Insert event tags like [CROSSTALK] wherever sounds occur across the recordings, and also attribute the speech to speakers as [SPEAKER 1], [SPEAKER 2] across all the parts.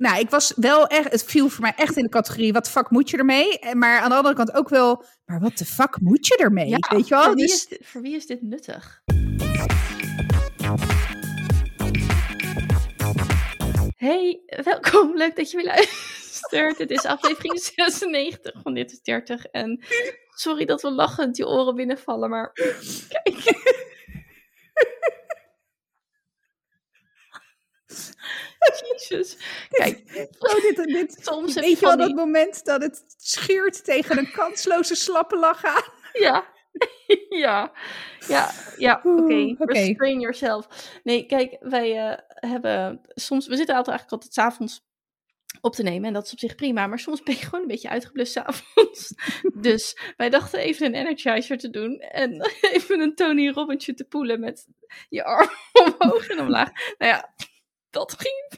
[SPEAKER 1] nou, ik was wel echt, het viel voor mij echt in de categorie, wat fuck moet je ermee? En- Maar aan de andere kant ook wel, maar wat de fuck moet je ermee?
[SPEAKER 2] Ja,
[SPEAKER 1] Weet je wel?
[SPEAKER 2] Voor wie,
[SPEAKER 1] Dus-
[SPEAKER 2] is dit, voor wie is dit nuttig? Hey, welkom. Leuk dat je weer luistert. Dit is aflevering [LAUGHS] 96 van Dit is 30. En sorry dat we lachend je oren binnenvallen, maar kijk. [LAUGHS] Jezus. Kijk, [LAUGHS]
[SPEAKER 1] Oh, dit, dit,
[SPEAKER 2] soms
[SPEAKER 1] weet je wel
[SPEAKER 2] van
[SPEAKER 1] dat moment dat het scheurt tegen een kansloze slappe lach aan? [LAUGHS]
[SPEAKER 2] Ja. ja. Ja, ja, oké.
[SPEAKER 1] Oké.
[SPEAKER 2] Restrain yourself. Nee, kijk, wij eh, hebben soms... We zitten altijd eigenlijk altijd 's avonds op te nemen. En dat is op zich prima. Maar soms ben je gewoon een beetje uitgeblust 's avonds. dus wij dachten even een energizer te doen. En even een Tony Robbins te poelen met je arm omhoog en omlaag. Nou ja, dat ging.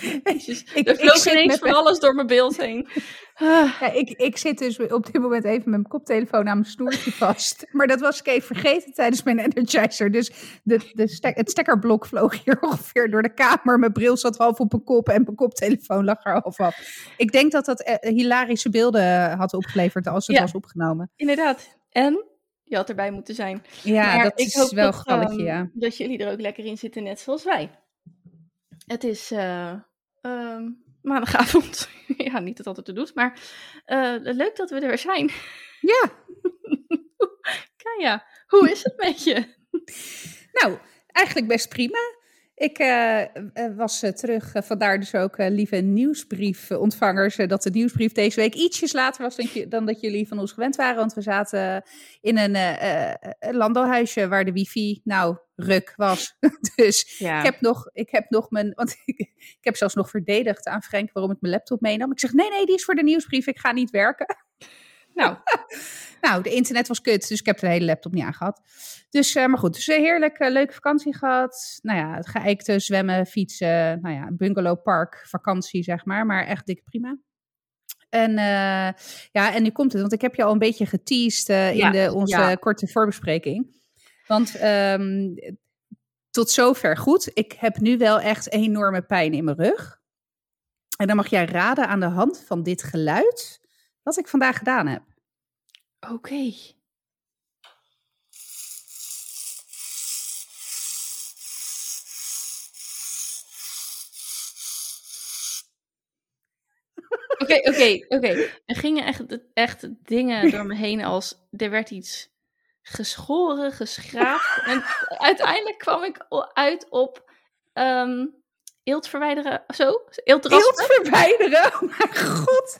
[SPEAKER 2] [LAUGHS] Jezus,
[SPEAKER 1] Ik-
[SPEAKER 2] er vloog ineens van alles door mijn beeld heen. Ah.
[SPEAKER 1] Ja, ik, ik zit dus op dit moment even met mijn koptelefoon aan mijn snoertje [LAUGHS] vast. Maar dat was ik even vergeten tijdens mijn energizer. Dus de, de stek, het stekkerblok vloog hier [LAUGHS] ongeveer door de kamer. Mijn bril zat half op mijn kop en mijn koptelefoon lag er half af. Ik denk dat dat eh, hilarische beelden had opgeleverd als het
[SPEAKER 2] Ja.
[SPEAKER 1] was opgenomen.
[SPEAKER 2] Inderdaad. En je had erbij moeten zijn.
[SPEAKER 1] Ja,
[SPEAKER 2] Maar
[SPEAKER 1] dat
[SPEAKER 2] ik
[SPEAKER 1] is
[SPEAKER 2] hoop
[SPEAKER 1] wel een
[SPEAKER 2] toch,
[SPEAKER 1] gevalletje,
[SPEAKER 2] ehm,
[SPEAKER 1] ja.
[SPEAKER 2] Dat jullie er ook lekker in zitten, net zoals wij. Het is eh, ehm, maandagavond. [LAUGHS] ja, niet dat het altijd te doet, maar eh, leuk dat we er weer zijn.
[SPEAKER 1] Ja, [LAUGHS]
[SPEAKER 2] Kaya, hoe is het met je?
[SPEAKER 1] nou, eigenlijk best prima. Ik eh, eh, was eh, terug, vandaar dus ook lieve nieuwsbriefontvangers, dat de nieuwsbrief deze week ietsjes later was dan, je- dan dat jullie van ons gewend waren. Want we zaten in een een landbouwhuisje waar de wifi, nou, ruk was. [LAUGHS] dus
[SPEAKER 2] Ja,
[SPEAKER 1] ik heb nog, ik heb nog mijn, want [LAUGHS] ik, ik heb zelfs nog verdedigd aan Frank waarom ik mijn laptop meenam. Ik zeg, nee, nee, die is voor de nieuwsbrief, ik ga niet werken.
[SPEAKER 2] nou, [LAUGHS]
[SPEAKER 1] Nou, de internet was kut, dus ik heb de hele laptop niet aangehad. Dus, eh, maar goed, dus een heerlijk eh, leuke vakantie gehad. Nou ja, het geëikte, zwemmen, fietsen, nou ja, bungalowpark, vakantie zeg maar. Maar echt dikke prima. En eh, ja, en nu komt het, want ik heb je al een beetje geteased
[SPEAKER 2] Ja,
[SPEAKER 1] in de, onze
[SPEAKER 2] ja.
[SPEAKER 1] korte voorbespreking. Want ehm, tot zover goed. Ik heb nu wel echt enorme pijn in mijn rug. En dan mag jij raden aan de hand van dit geluid wat ik vandaag gedaan heb.
[SPEAKER 2] Oké. Oké, oké, oké. Er gingen echt, echt dingen [LAUGHS] door me heen als er werd iets geschoren, geschraapt. En [LAUGHS] uiteindelijk kwam ik uit op ehm eelt verwijderen, zo? Eelt
[SPEAKER 1] Eelt verwijderen. Oh mijn [LAUGHS] god.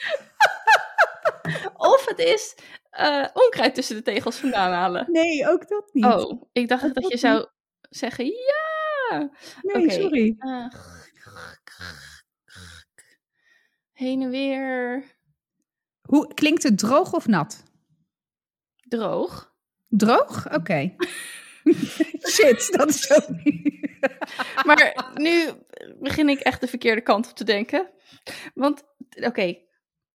[SPEAKER 2] Of het is eh, onkruid tussen de tegels vandaan halen.
[SPEAKER 1] Nee, ook dat niet.
[SPEAKER 2] Oh, ik dacht
[SPEAKER 1] Dat
[SPEAKER 2] dat je
[SPEAKER 1] niet.
[SPEAKER 2] zou zeggen ja.
[SPEAKER 1] nee, sorry.
[SPEAKER 2] Eh, heen en weer.
[SPEAKER 1] Hoe klinkt het droog of nat?
[SPEAKER 2] Droog.
[SPEAKER 1] Droog? Oké. [LAUGHS] Shit, dat is ook niet.
[SPEAKER 2] Maar nu begin ik echt de verkeerde kant op te denken. Want, oké,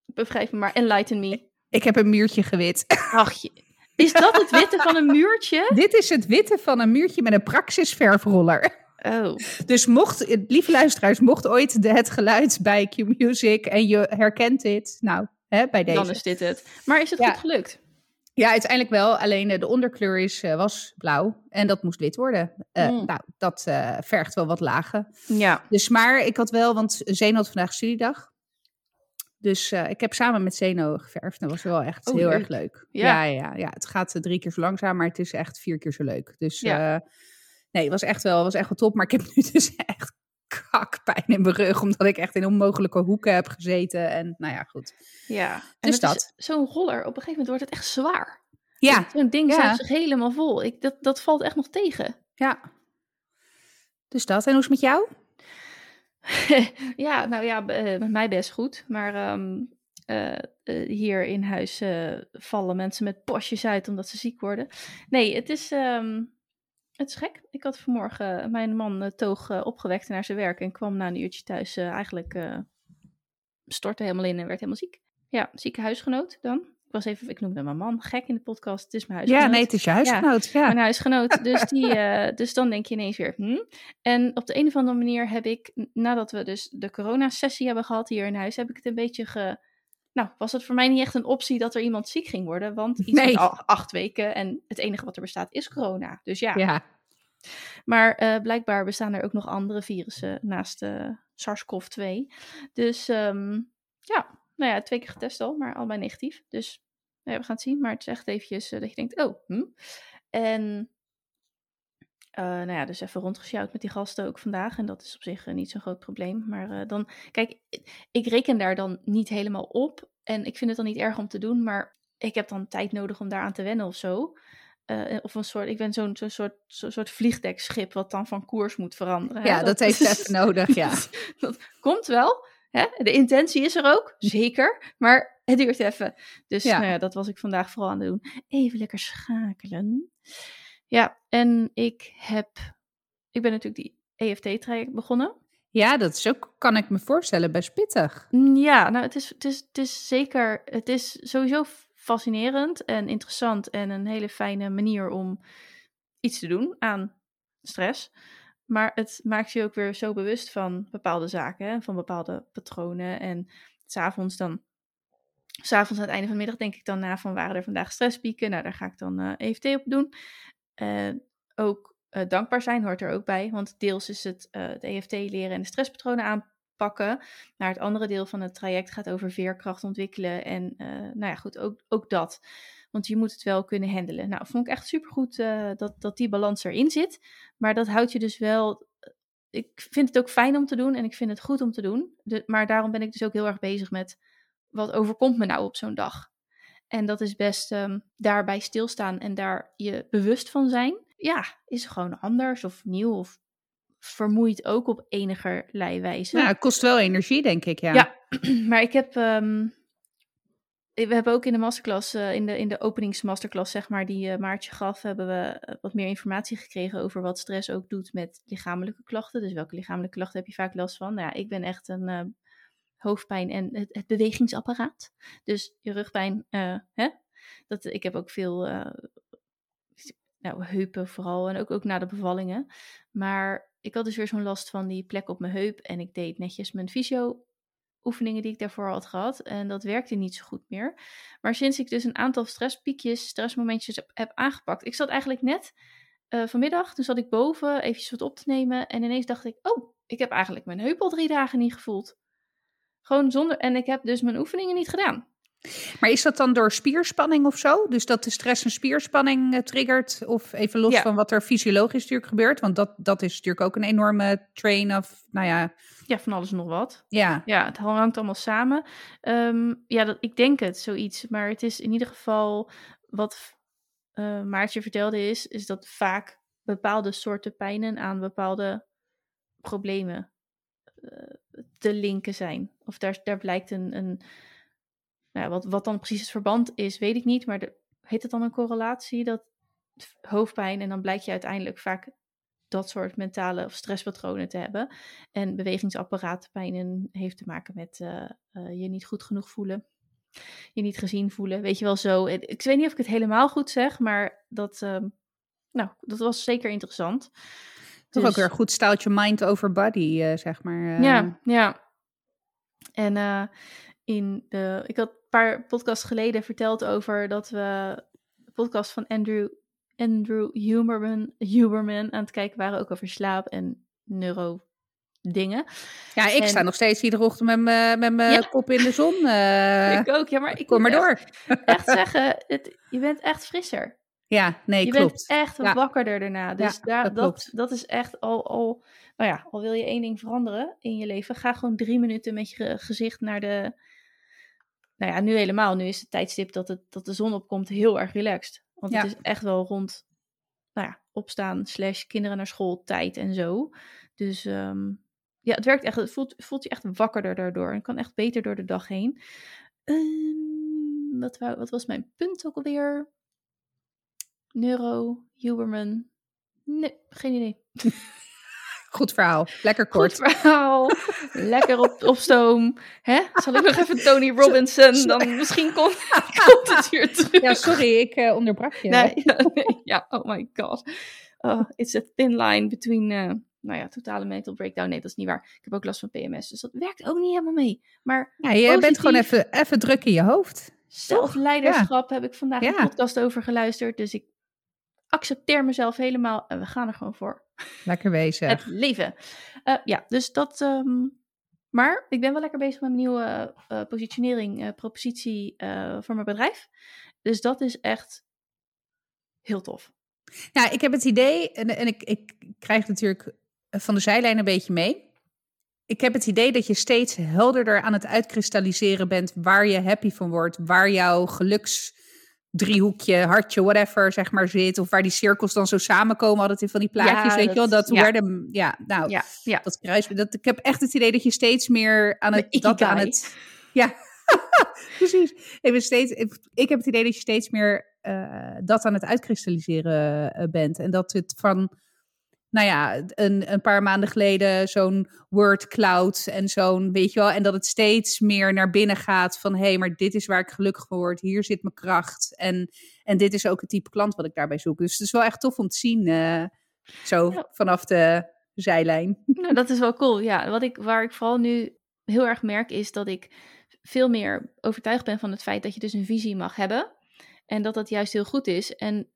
[SPEAKER 2] begrijp me maar, enlighten me.
[SPEAKER 1] Ik heb een muurtje gewit. [LAUGHS]
[SPEAKER 2] Ach, je- is dat het witte van een muurtje?
[SPEAKER 1] Dit is het witte van een muurtje met een praxisverfroller.
[SPEAKER 2] Oh,
[SPEAKER 1] Dus mocht, lieve luisteraars, mocht ooit de, het geluid bij Q-Music en je herkent dit, nou, hè, bij deze.
[SPEAKER 2] dan is dit het. Maar is het
[SPEAKER 1] Ja.
[SPEAKER 2] goed gelukt?
[SPEAKER 1] Ja, uiteindelijk wel. Alleen eh, de onderkleur is, eh, was blauw en dat moest wit worden. Eh,
[SPEAKER 2] Mm.
[SPEAKER 1] Nou, dat vergt wel wat lagen.
[SPEAKER 2] Ja.
[SPEAKER 1] Dus maar ik had wel, want Zeno had vandaag studiedag. Dus eh, ik heb samen met Zeno geverfd. Dat was wel echt
[SPEAKER 2] Oh,
[SPEAKER 1] heel
[SPEAKER 2] leuk.
[SPEAKER 1] erg leuk.
[SPEAKER 2] Ja.
[SPEAKER 1] Ja. Ja, ja, Het gaat eh, drie keer zo langzaam, maar het is echt vier keer zo leuk. Dus
[SPEAKER 2] Ja.
[SPEAKER 1] eh, nee, het was echt wel, was echt wel top. Maar ik heb nu dus [LAUGHS] echt kakpijn in mijn rug, omdat ik echt in onmogelijke hoeken heb gezeten. En nou ja, goed.
[SPEAKER 2] Ja. En
[SPEAKER 1] Dus dat.
[SPEAKER 2] Zo'n roller, op een gegeven moment wordt het echt zwaar.
[SPEAKER 1] Ja,
[SPEAKER 2] Zo'n ding
[SPEAKER 1] ja.
[SPEAKER 2] zich helemaal vol. Ik, dat, dat valt echt nog tegen.
[SPEAKER 1] ja. Dus dat. En hoe is het met jou? [LAUGHS]
[SPEAKER 2] ja, nou ja, eh, met mij best goed. Maar ehm, eh, eh, hier in huis vallen mensen met postjes uit omdat ze ziek worden. Nee, het is, ehm, het is gek. Ik had vanmorgen mijn man toog opgewekt naar zijn werk en kwam na een uurtje thuis eigenlijk stortte helemaal in en werd helemaal ziek. Ja, zieke huisgenoot dan. Ik was even, ik noemde mijn man gek in de podcast. Het is mijn
[SPEAKER 1] Ja,
[SPEAKER 2] huisgenoot.
[SPEAKER 1] nee, het is je huisgenoot. Ja.
[SPEAKER 2] Mijn huisgenoot. Dus, die, [LAUGHS] eh, dus dan denk je ineens weer. Hm? En op de een of andere manier heb ik, nadat we dus de corona-sessie hebben gehad hier in huis, heb ik het een beetje ge. Nou, was het voor mij niet echt een optie dat er iemand ziek ging worden? Want iets
[SPEAKER 1] Nee.
[SPEAKER 2] al acht weken en het enige wat er bestaat is corona. Dus ja.
[SPEAKER 1] ja.
[SPEAKER 2] Maar eh, blijkbaar bestaan er ook nog andere virussen naast de SARS-CoV-2. Dus ehm, ja, nou ja, twee keer getest al, maar allebei negatief. Dus nou ja, we gaan het zien. Maar het is echt eventjes eh, dat je denkt, oh, hm. En eh, nou ja, dus even rondgesjouwd met die gasten ook vandaag. En dat is op zich eh, niet zo'n groot probleem. Maar dan, kijk, ik reken daar dan niet helemaal op. En ik vind het dan niet erg om te doen, maar ik heb dan tijd nodig om daaraan te wennen of zo. Of een soort, ik ben zo'n soort, soort vliegdekschip wat dan van koers moet veranderen.
[SPEAKER 1] ja, dat heeft even nodig, ja. [LAUGHS]
[SPEAKER 2] dat komt wel. Hè? De intentie is er ook, zeker. Maar het duurt even. Dus
[SPEAKER 1] Ja.
[SPEAKER 2] Nou ja, dat was ik vandaag vooral aan het doen. Even lekker schakelen. Ja, en ik heb... Ik ben natuurlijk die EFT-traject begonnen.
[SPEAKER 1] Ja, dat is ook, kan ik me voorstellen, best pittig.
[SPEAKER 2] Mm, Ja, nou, het is, het, is, het is zeker... Het is sowieso fascinerend en interessant en een hele fijne manier om iets te doen aan stress. Maar het maakt je ook weer zo bewust van bepaalde zaken, van bepaalde patronen. En s'avonds dan, s'avonds aan het einde van de middag denk ik dan na van waren er vandaag stresspieken. Nou, daar ga ik dan eh, EFT op doen. Eh, ook eh, dankbaar zijn hoort er ook bij, want deels is het het EFT leren en de stresspatronen aanpakken. Maar het andere deel van het traject gaat over veerkracht ontwikkelen en eh, nou ja, goed, ook, ook dat. Want je moet het wel kunnen handelen. Nou, vond ik echt supergoed eh dat, dat die balans erin zit. Maar dat houdt je dus wel. Ik vind het ook fijn om te doen en ik vind het goed om te doen. De, maar daarom ben ik dus ook heel erg bezig met wat overkomt me nou op zo'n dag. En dat is best ehm, daarbij stilstaan en daar je bewust van zijn. Ja, is gewoon anders of nieuw of vermoeit ook op enigerlei wijze.
[SPEAKER 1] Nou, het kost wel energie, denk ik, ja.
[SPEAKER 2] Ja, [CLEARS THROAT] maar ik heb. ehm, we hebben ook in de masterclass, eh, in, de, in de openingsmasterclass, zeg maar, die eh, Maartje gaf, hebben we eh, wat meer informatie gekregen over wat stress ook doet met lichamelijke klachten. Dus welke lichamelijke klachten heb je vaak last van? Nou ja, ik ben echt een eh, hoofdpijn en het, het bewegingsapparaat. Dus je rugpijn, hè? Dat, ik heb ook veel nou, heupen vooral en ook, ook na de bevallingen. Maar ik had dus weer zo'n last van die plek op mijn heup en ik deed netjes mijn fysio oefeningen die ik daarvoor had gehad. En dat werkte niet zo goed meer. Maar sinds ik dus een aantal stresspiekjes, stressmomentjes heb, aangepakt. Ik zat eigenlijk net eh, vanmiddag, toen zat ik boven eventjes wat op te nemen. En ineens dacht ik, oh, ik heb eigenlijk mijn heup al drie dagen niet gevoeld. Gewoon zonder, en ik heb dus mijn oefeningen niet gedaan.
[SPEAKER 1] Maar is dat dan door spierspanning of zo? Dus dat de stress een spierspanning eh, triggert? Of even los
[SPEAKER 2] Ja.
[SPEAKER 1] van wat er fysiologisch natuurlijk gebeurt? Want dat, dat is natuurlijk ook een enorme train of, nou ja,
[SPEAKER 2] Ja, van alles en nog wat.
[SPEAKER 1] ja.
[SPEAKER 2] Ja, het hangt allemaal samen. Ehm, ja, dat, ik denk het, zoiets. Maar het is in ieder geval wat eh, Maartje vertelde is, is dat vaak bepaalde soorten pijnen aan bepaalde problemen eh, te linken zijn. Of daar, daar blijkt een, een nou, wat, wat dan precies het verband is, weet ik niet. Maar de, heet het dan een correlatie, dat hoofdpijn en dan blijkt je uiteindelijk vaak dat soort mentale of stresspatronen te hebben. En bewegingsapparaatpijnen heeft te maken met eh, eh, je niet goed genoeg voelen. Je niet gezien voelen. Weet je wel zo. Ik weet niet of ik het helemaal goed zeg, maar dat, ehm, nou, dat was zeker interessant.
[SPEAKER 1] Toch
[SPEAKER 2] Dus-
[SPEAKER 1] ook weer een goed staaltje mind over body, eh, zeg maar.
[SPEAKER 2] Ja, ja. En in de, ik had paar podcasts geleden verteld over dat we de podcast van Andrew, Andrew Huberman, Huberman aan het kijken waren, ook over slaap en neuro dingen.
[SPEAKER 1] Ja, ik
[SPEAKER 2] En-
[SPEAKER 1] sta nog steeds iedere ochtend met mijn met mijn
[SPEAKER 2] Ja.
[SPEAKER 1] kop in de zon. [LAUGHS] eh.
[SPEAKER 2] ik ook, ja, maar ik
[SPEAKER 1] Kom maar door. [LAUGHS]
[SPEAKER 2] Echt, echt [LAUGHS] zeggen, het, je bent echt frisser.
[SPEAKER 1] Ja, nee,
[SPEAKER 2] je
[SPEAKER 1] klopt.
[SPEAKER 2] bent echt
[SPEAKER 1] Ja.
[SPEAKER 2] wakkerder daarna. Dus
[SPEAKER 1] Ja,
[SPEAKER 2] daar,
[SPEAKER 1] dat
[SPEAKER 2] dat, dat, is echt al, al, nou ja, al wil je één ding veranderen in je leven, ga gewoon drie minuten met je gezicht naar de, nou ja, nu helemaal. Nu is het tijdstip dat, het, dat de zon opkomt heel erg relaxed. Want
[SPEAKER 1] Ja.
[SPEAKER 2] het is echt wel rond, nou ja, opstaan slash kinderen naar school tijd en zo. Dus ehm, ja, het werkt echt, het voelt, voelt je echt wakkerder daardoor. En kan echt beter door de dag heen. Ehm, wat, wat was mijn punt ook alweer? Neuro, Huberman. Nee, geen idee. [LAUGHS]
[SPEAKER 1] Goed verhaal. Lekker kort.
[SPEAKER 2] Goed verhaal. [LAUGHS] Lekker op, op stoom. Hè? Zal ik nog even Tony Robinson? Dan misschien komt, [LAUGHS] komt het weer terug.
[SPEAKER 1] Ja, sorry, ik uh, onderbrak je.
[SPEAKER 2] Nee, [LAUGHS] ja, nee, ja, oh my god. Oh, it's a thin line between, uh, nou ja, totale mental breakdown. Nee, dat is niet waar. Ik heb ook last van PMS, dus dat werkt ook niet helemaal mee. Maar
[SPEAKER 1] ja, je positief, bent gewoon even, even druk in je hoofd.
[SPEAKER 2] Zelfleiderschap ja. heb ik vandaag een podcast over geluisterd, dus ik accepteer mezelf helemaal en we gaan er gewoon voor.
[SPEAKER 1] Lekker bezig.
[SPEAKER 2] Het leven. Uh, ja, dus dat. Um, maar ik ben wel lekker bezig met mijn nieuwe uh, positionering, uh, propositie voor mijn bedrijf. Dus dat is echt heel tof.
[SPEAKER 1] Ja, ik heb het idee, en, en ik, ik krijg natuurlijk van de zijlijn een beetje mee. Ik heb het idee dat je steeds helderder aan het uitkristalliseren bent waar je happy van wordt, waar jouw geluks driehoekje, hartje, whatever, zeg maar, zit. Of waar die cirkels dan zo samenkomen, altijd in van die plaatjes, weet dat, je wel. Dat ja. Werden, ja, nou, ja, ja. dat kruis. Dat, ik heb echt het idee dat je steeds meer aan het... Dat aan het ja, [LAUGHS] precies. Ik, steeds, ik heb het idee dat je steeds meer uh, dat aan het uitkristalliseren uh, bent. En dat het van nou ja, een, een paar maanden geleden zo'n word cloud en zo'n, weet je wel, en dat het steeds meer naar binnen gaat van hé, hey, maar dit is waar ik gelukkig word, hier zit mijn kracht en, en dit is ook het type klant wat ik daarbij zoek. Dus het is wel echt tof om te zien, uh, zo ja. vanaf de zijlijn. [LAUGHS]
[SPEAKER 2] Nou, dat is wel cool, ja. Wat ik, waar ik vooral nu heel erg merk is dat ik veel meer overtuigd ben van het feit dat je dus een visie mag hebben. En dat dat juist heel goed is. En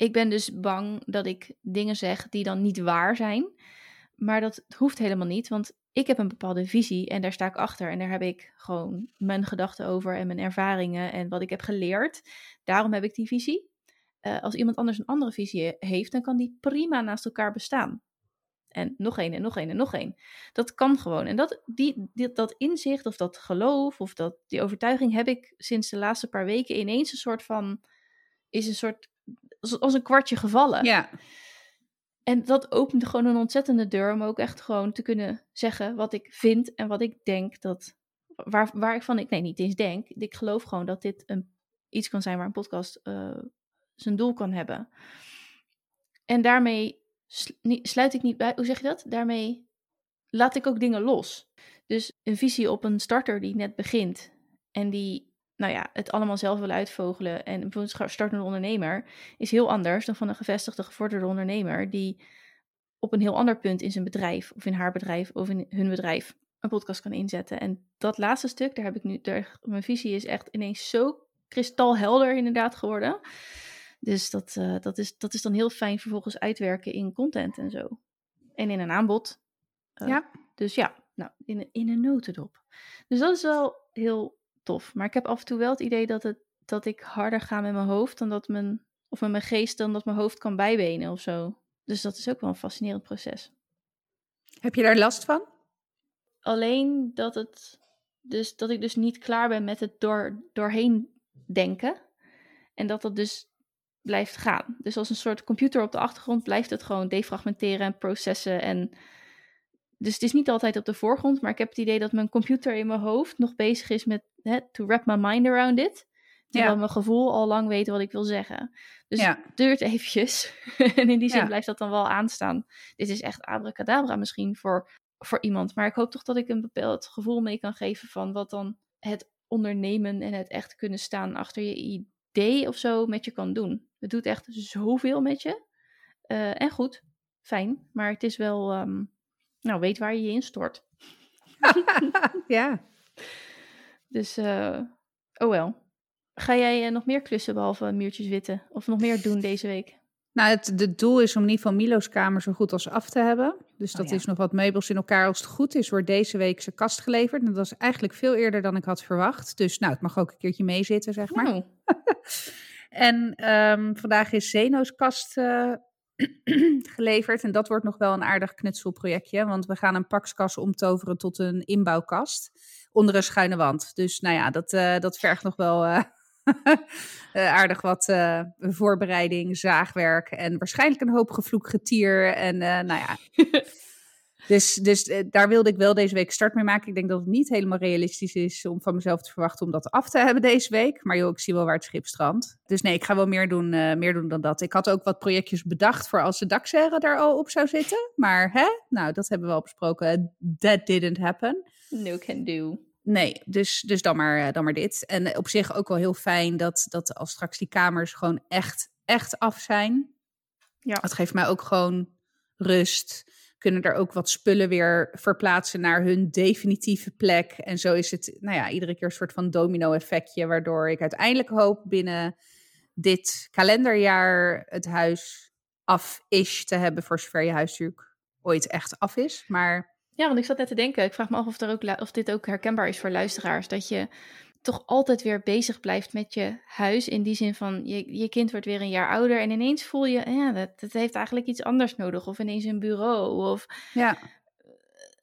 [SPEAKER 2] ik ben dus bang dat ik dingen zeg die dan niet waar zijn. Maar dat hoeft helemaal niet, want ik heb een bepaalde visie en daar sta ik achter. En daar heb ik gewoon mijn gedachten over en mijn ervaringen en wat ik heb geleerd. Daarom heb ik die visie. Uh, als iemand anders een andere visie heeft, dan kan die prima naast elkaar bestaan. En nog één en nog één en nog één. Dat kan gewoon. En dat, die, die, dat inzicht of dat geloof of dat, die overtuiging heb ik sinds de laatste paar weken ineens een soort van. Is een soort als een kwartje gevallen.
[SPEAKER 1] Ja.
[SPEAKER 2] En dat opent gewoon een ontzettende deur om ook echt gewoon te kunnen zeggen wat ik vind en wat ik denk dat. Waar, waar ik van, ik nee, niet eens denk. Ik geloof gewoon dat dit een, iets kan zijn waar een podcast uh, zijn doel kan hebben. En daarmee sluit ik niet bij, hoe zeg je dat? Daarmee laat ik ook dingen los. Dus een visie op een starter die net begint en die nou ja, het allemaal zelf willen uitvogelen en bijvoorbeeld startende ondernemer is heel anders dan van een gevestigde, gevorderde ondernemer die op een heel ander punt in zijn bedrijf of in haar bedrijf of in hun bedrijf een podcast kan inzetten. En dat laatste stuk, daar heb ik nu, daar, mijn visie is echt ineens zo kristalhelder inderdaad geworden. Dus dat, uh, dat, is, dat is dan heel fijn vervolgens uitwerken in content en zo. En in een aanbod.
[SPEAKER 1] Uh, ja.
[SPEAKER 2] Dus ja, nou, in, in een notendop. Dus dat is wel heel tof. Maar ik heb af en toe wel het idee dat, het, dat ik harder ga met mijn hoofd dan dat mijn, of met mijn geest dan dat mijn hoofd kan bijbenen of zo. Dus dat is ook wel een fascinerend proces.
[SPEAKER 1] Heb je daar last van?
[SPEAKER 2] Alleen dat, het, dus, dat ik dus niet klaar ben met het door, doorheen denken. En dat dat dus blijft gaan. Dus als een soort computer op de achtergrond blijft het gewoon defragmenteren en processen en dus het is niet altijd op de voorgrond, maar ik heb het idee dat mijn computer in mijn hoofd nog bezig is met hè, to wrap my mind around it. Terwijl ja. mijn gevoel al lang weet wat ik wil zeggen. Dus ja. het duurt eventjes. [LAUGHS] en in die zin ja. blijft dat dan wel aanstaan. Dit is echt abracadabra misschien voor, voor iemand. Maar ik hoop toch dat ik een bepaald gevoel mee kan geven van wat dan het ondernemen en het echt kunnen staan achter je idee of zo met je kan doen. Het doet echt zoveel met je. Uh, en goed, fijn. Maar het is wel... Um, nou, weet waar je je instort. [LAUGHS]
[SPEAKER 1] ja.
[SPEAKER 2] Dus, uh, oh wel. Ga jij uh, nog meer klussen behalve muurtjes witten? Of nog meer doen deze week?
[SPEAKER 1] Nou, het de doel is om in ieder geval Milo's kamer zo goed als af te hebben. Dus dat oh, ja. is nog wat meubels in elkaar. Als het goed is, wordt deze week zijn kast geleverd. En dat was eigenlijk veel eerder dan ik had verwacht. Dus nou, het mag ook een keertje meezitten, zeg maar. Oh. [LAUGHS] en um, vandaag is Zeno's kast uh, [CLEARS THROAT] geleverd. En dat wordt nog wel een aardig knutselprojectje. Want we gaan een pakskas omtoveren tot een inbouwkast. Onder een schuine wand. Dus nou ja, dat, uh, dat vergt nog wel uh, [LAUGHS] aardig wat voorbereiding, zaagwerk. En waarschijnlijk een hoop gevloek getier. En nou ja. [LAUGHS] Dus, dus eh, daar wilde ik wel deze week start mee maken. Ik denk dat het niet helemaal realistisch is om van mezelf te verwachten om dat af te hebben deze week. Maar joh, ik zie wel waar het schip strandt. Dus nee, ik ga wel meer doen, eh, meer doen dan dat. Ik had ook wat projectjes bedacht voor als de dakserre daar al op zou zitten. Maar hè, nou, dat hebben we al besproken. That didn't happen.
[SPEAKER 2] No can do.
[SPEAKER 1] Nee, dus, dus dan, maar, eh, dan maar dit. En op zich ook wel heel fijn dat, dat als straks die kamers gewoon echt, echt af zijn.
[SPEAKER 2] Ja.
[SPEAKER 1] Dat geeft mij ook gewoon rust. Kunnen er ook wat spullen weer verplaatsen naar hun definitieve plek. En zo is het, nou ja, iedere keer een soort van domino-effectje. Waardoor ik uiteindelijk hoop binnen dit kalenderjaar het huis af is te hebben. Voor zover je huis ooit echt af is. Maar
[SPEAKER 2] Ja, want ik zat net te denken, ik vraag me af of, er ook, of dit ook herkenbaar is voor luisteraars. Dat je toch altijd weer bezig blijft met je huis. In die zin van, je, je kind wordt weer een jaar ouder en ineens voel je, ja, dat, dat heeft eigenlijk iets anders nodig. Of ineens een bureau, of
[SPEAKER 1] ja,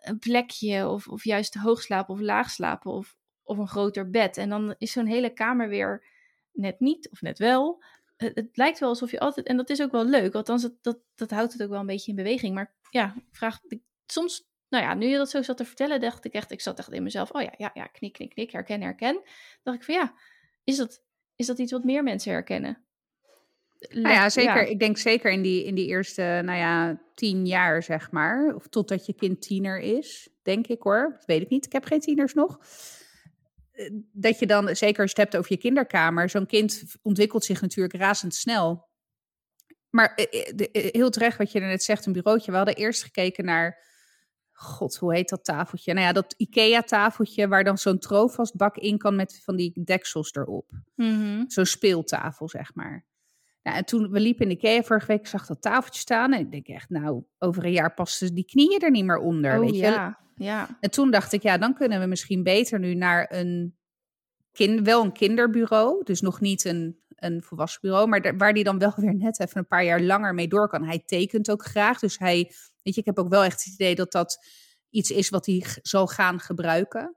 [SPEAKER 2] een plekje, of, of juist hoog slapen of laag slapen, of, of een groter bed. En dan is zo'n hele kamer weer net niet, of net wel. Het, het lijkt wel alsof je altijd, en dat is ook wel leuk, althans dat, dat, dat houdt het ook wel een beetje in beweging. Maar ja, vraag, ik, soms, nou ja, nu je dat zo zat te vertellen, dacht ik echt, ik zat echt in mezelf, oh ja, ja, ja, knik, knik, knik, herken, herken. dacht ik van ja, is dat, is dat iets wat meer mensen herkennen?
[SPEAKER 1] nou ja, zeker. Ik denk zeker in die, in die eerste, nou ja, tien jaar, zeg maar. Of totdat je kind tiener is, denk ik hoor. Dat weet ik niet. Ik heb geen tieners nog. Eh, Dat je dan, zeker als je het hebt over je kinderkamer, zo'n kind ontwikkelt zich natuurlijk razendsnel. Maar eh, eh, heel terecht wat je er net zegt, een bureautje. We hadden eerst gekeken naar, god, hoe heet dat tafeltje? Nou ja, dat IKEA-tafeltje waar dan zo'n troofvastbak in kan met van die deksels erop.
[SPEAKER 2] Mhm.
[SPEAKER 1] Zo'n speeltafel, zeg maar. Nou, en toen we liepen in de IKEA vorige week, ik zag dat tafeltje staan. En ik denk echt, nou, over een jaar passen die knieën er niet meer onder.
[SPEAKER 2] Oh
[SPEAKER 1] weet je?
[SPEAKER 2] ja, ja.
[SPEAKER 1] En toen dacht ik, ja, dan kunnen we misschien beter nu naar een, kind, wel een kinderbureau. Dus nog niet een, een volwassen bureau, maar waar die dan wel [LAUGHS] weer net even een paar jaar langer mee door kan. Hij tekent ook graag, dus hij, weet je, ik heb ook wel echt het idee dat dat iets is wat hij zal gaan gebruiken.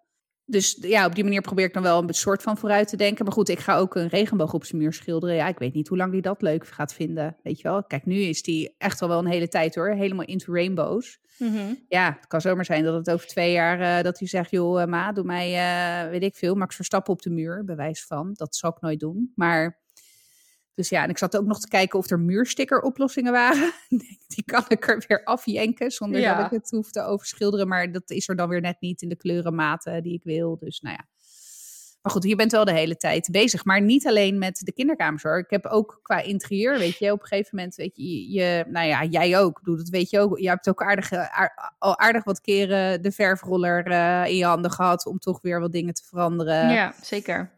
[SPEAKER 1] Dus ja, op die manier probeer ik dan wel een soort van vooruit te denken. Maar goed, ik ga ook een regenboog op zijn muur schilderen. Ja, ik weet niet hoe lang hij dat leuk gaat vinden. Weet je wel? Kijk, nu is die echt al wel een hele tijd hoor. Helemaal into rainbows.
[SPEAKER 2] Mhm.
[SPEAKER 1] Ja, het kan zomaar zijn dat het over twee jaar eh, dat hij zegt, joh, eh, ma, doe mij, eh, weet ik veel, Max Verstappen op de muur, bewijs van. Dat zal ik nooit doen. Maar, dus ja, en ik zat ook nog te kijken of er muurstickeroplossingen waren. [LAUGHS] Die kan ik er weer afjenken, zonder
[SPEAKER 2] Ja.
[SPEAKER 1] dat ik het hoef te overschilderen. Maar dat is er dan weer net niet in de kleurenmaten die ik wil. Dus nou ja. Maar goed, je bent wel de hele tijd bezig. Maar niet alleen met de kinderkamers hoor. Ik heb ook qua interieur, weet je, op een gegeven moment, weet je, je nou ja, jij ook. Bedoel, dat weet je ook. Je hebt ook aardig, aar- al aardig wat keren de verfroller eh, in je handen gehad om toch weer wat dingen te veranderen.
[SPEAKER 2] ja, zeker.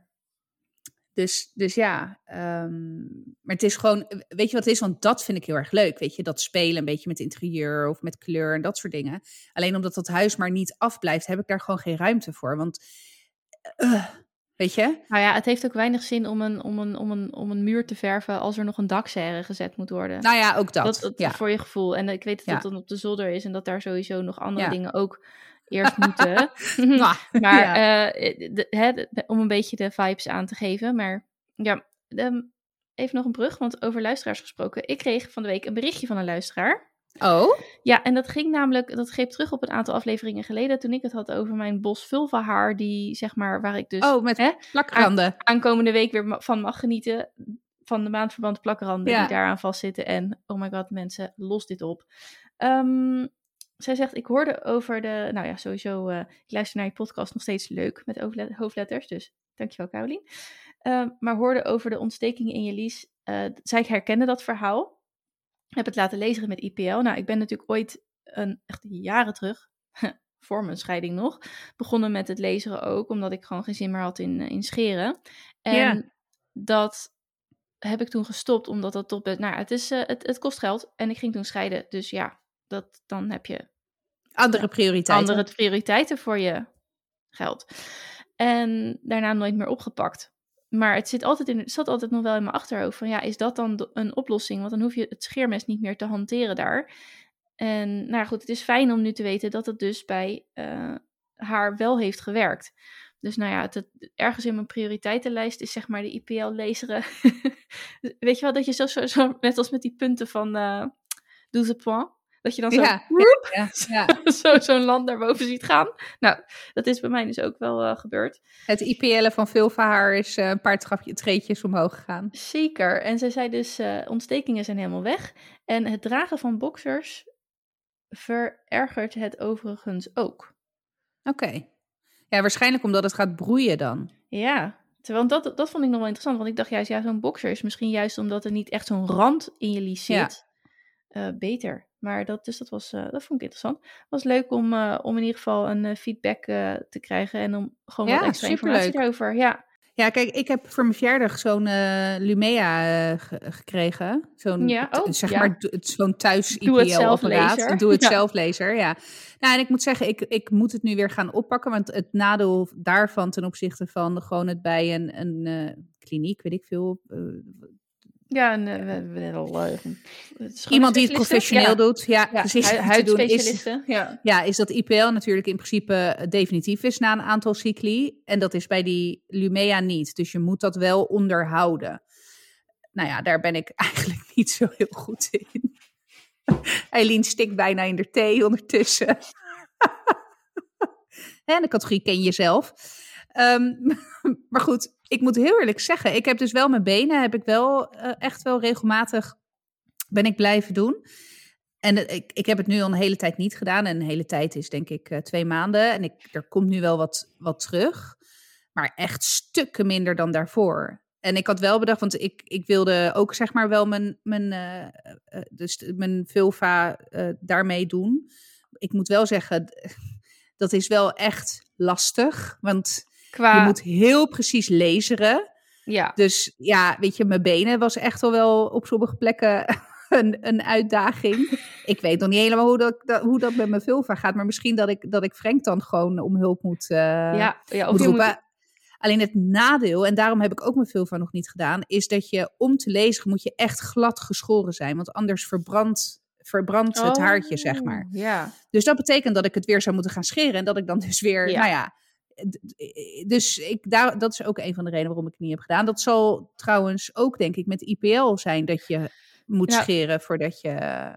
[SPEAKER 1] Dus, dus ja, ehm, maar het is gewoon, weet je wat het is? Want dat vind ik heel erg leuk. Weet je, dat spelen een beetje met interieur of met kleur en dat soort dingen. Alleen omdat dat huis maar niet afblijft, heb ik daar gewoon geen ruimte voor. Want, eh, weet je?
[SPEAKER 2] Nou ja, het heeft ook weinig zin om een, om een, om een, om een muur te verven als er nog een dakserre gezet moet worden.
[SPEAKER 1] Nou ja, ook dat.
[SPEAKER 2] dat, dat
[SPEAKER 1] ja.
[SPEAKER 2] voor je gevoel. En ik weet dat
[SPEAKER 1] Ja.
[SPEAKER 2] dat dan op de zolder is en dat daar sowieso nog andere
[SPEAKER 1] Ja.
[SPEAKER 2] dingen ook eerst moeten. [LAUGHS] [LAUGHS] Maar
[SPEAKER 1] Ja.
[SPEAKER 2] de- hè, de- om een beetje de vibes aan te geven. Maar ja, ehm, even nog een brug, want over luisteraars gesproken. Ik kreeg van de week een berichtje van een luisteraar.
[SPEAKER 1] Oh,
[SPEAKER 2] Ja, en dat ging namelijk, dat greep terug op een aantal afleveringen geleden toen ik het had over mijn bos vulva haar, die zeg maar, waar ik dus
[SPEAKER 1] oh met
[SPEAKER 2] hè,
[SPEAKER 1] plakranden.
[SPEAKER 2] aankomende week weer van mag genieten. Van de maandverband plakranden
[SPEAKER 1] Ja.
[SPEAKER 2] die daaraan vastzitten. En oh my god, mensen, los dit op. Ehm, zij zegt, ik hoorde over de, nou ja, sowieso, eh, ik luister naar je podcast nog steeds leuk met hoofdlet- hoofdletters. Dus dankjewel, Caroline. Ehm, maar hoorde over de ontstekingen in je lies. Eh, zij herkende dat verhaal. Heb het laten lezen met IPL. Nou, ik ben natuurlijk ooit, een, echt jaren terug, [LAUGHS] voor mijn scheiding nog, begonnen met het lezen ook. Omdat ik gewoon geen zin meer had in, eh, in scheren. En dat heb ik toen gestopt, omdat dat toch, nou, het, is, het, het kost geld. En ik ging toen scheiden. Dus ja, dat, dan heb je
[SPEAKER 1] Andere prioriteiten.
[SPEAKER 2] andere prioriteiten voor je geld. En daarna nooit meer opgepakt. Maar het zit altijd in, het zat altijd nog wel in mijn achterhoofd van ja, is dat dan een oplossing? Want dan hoef je het scheermes niet meer te hanteren daar. En nou ja, goed, het is fijn om nu te weten dat het dus bij eh, haar wel heeft gewerkt. Dus nou ja, het, het- ergens in mijn prioriteitenlijst is zeg maar de IPL-lezeren. [LAUGHS] Weet je wel, dat je zo, zo, zo, net als met die punten van uh, 12 points, Dat je dan zo,
[SPEAKER 1] Ja, [LAUGHS]
[SPEAKER 2] woep,
[SPEAKER 1] Ja, ja. [LAUGHS]
[SPEAKER 2] zo zo'n land naar boven ziet gaan. Nou, dat is bij mij dus ook wel eh, gebeurd.
[SPEAKER 1] Het IPL'en van Vilvahaar is eh, een paar trapje, treetjes omhoog gegaan.
[SPEAKER 2] Zeker. En ze zei dus, eh, ontstekingen zijn helemaal weg. En het dragen van boxers verergert het overigens ook.
[SPEAKER 1] Oké. Ja, waarschijnlijk omdat het gaat broeien dan.
[SPEAKER 2] Ja, terwijl dat, dat vond ik nog wel interessant. Want ik dacht juist, ja, zo'n boxer is misschien juist omdat er niet echt zo'n rand in je lies
[SPEAKER 1] Ja.
[SPEAKER 2] Eh, beter. Maar dat, dus dat, was, eh, dat vond ik interessant. Het was leuk om, eh, om in ieder geval een feedback te krijgen en om gewoon
[SPEAKER 1] Ja,
[SPEAKER 2] wat extra
[SPEAKER 1] superleuk.
[SPEAKER 2] informatie daarover. Ja,
[SPEAKER 1] Ja, kijk, ik heb voor mijn verjaardag zo'n Lumea ge- gekregen. Zo'n,
[SPEAKER 2] Ja, oh,
[SPEAKER 1] zeg
[SPEAKER 2] ja.
[SPEAKER 1] maar, zo'n thuis [LAUGHS]
[SPEAKER 2] Doe het zelf
[SPEAKER 1] IPL-apparaat. doe het zelf lezer, ja. Nou, en ik moet zeggen, ik, ik moet het nu weer gaan oppakken. Want het nadeel daarvan ten opzichte van gewoon het bij een, een kliniek, weet ik veel. Eh,
[SPEAKER 2] ja en, we, we hebben al, eh,
[SPEAKER 1] iemand die het professioneel
[SPEAKER 2] ja.
[SPEAKER 1] doet. Ja,
[SPEAKER 2] Ja,
[SPEAKER 1] precies.
[SPEAKER 2] hu-
[SPEAKER 1] doen, is.
[SPEAKER 2] Ja.
[SPEAKER 1] Ja, is dat IPL natuurlijk in principe definitief is na een aantal cycli. En dat is bij die Lumea niet. Dus je moet dat wel onderhouden. Nou ja, daar ben ik [LAUGHS] eigenlijk niet zo heel goed in. [LAUGHS] Eileen stikt bijna in de thee ondertussen. [LAUGHS] en de categorie ken je zelf. Ehm, maar goed, ik moet heel eerlijk zeggen, ik heb dus wel mijn benen, heb ik wel eh, echt wel regelmatig ben ik blijven doen. En eh, ik, ik heb het nu al een hele tijd niet gedaan. En een hele tijd is denk ik eh, twee maanden. En ik, er komt nu wel wat, wat terug. Maar echt stukken minder dan daarvoor. En ik had wel bedacht, want ik, ik wilde ook zeg maar wel mijn, mijn, dus mijn vulva daarmee doen. Ik moet wel zeggen, [LAUGHS] dat is wel echt lastig. Want
[SPEAKER 2] Qua,
[SPEAKER 1] je moet heel precies laseren.
[SPEAKER 2] ja.
[SPEAKER 1] Dus ja, weet je, mijn benen was echt al wel op sommige plekken [LAUGHS] een, een uitdaging. Ik weet nog niet helemaal hoe dat, dat- hoe dat met mijn vulva gaat. Maar misschien dat ik, dat ik Frank dan gewoon om hulp moet, eh,
[SPEAKER 2] ja, ja, of
[SPEAKER 1] moet
[SPEAKER 2] je
[SPEAKER 1] roepen.
[SPEAKER 2] moet,
[SPEAKER 1] Alleen het nadeel, en daarom heb ik ook mijn vulva nog niet gedaan, is dat je om te lezen moet je echt glad geschoren zijn. Want anders verbrandt, verbrandt het haartje, zeg maar.
[SPEAKER 2] Oh, Ja,
[SPEAKER 1] Dus dat betekent dat ik het weer zou moeten gaan scheren. En dat ik dan dus weer,
[SPEAKER 2] Ja.
[SPEAKER 1] nou ja. Dus ik, daar, dat is ook een van de redenen waarom ik het niet heb gedaan. Dat zal trouwens ook, denk ik, met IPL zijn dat je moet scheren voordat je,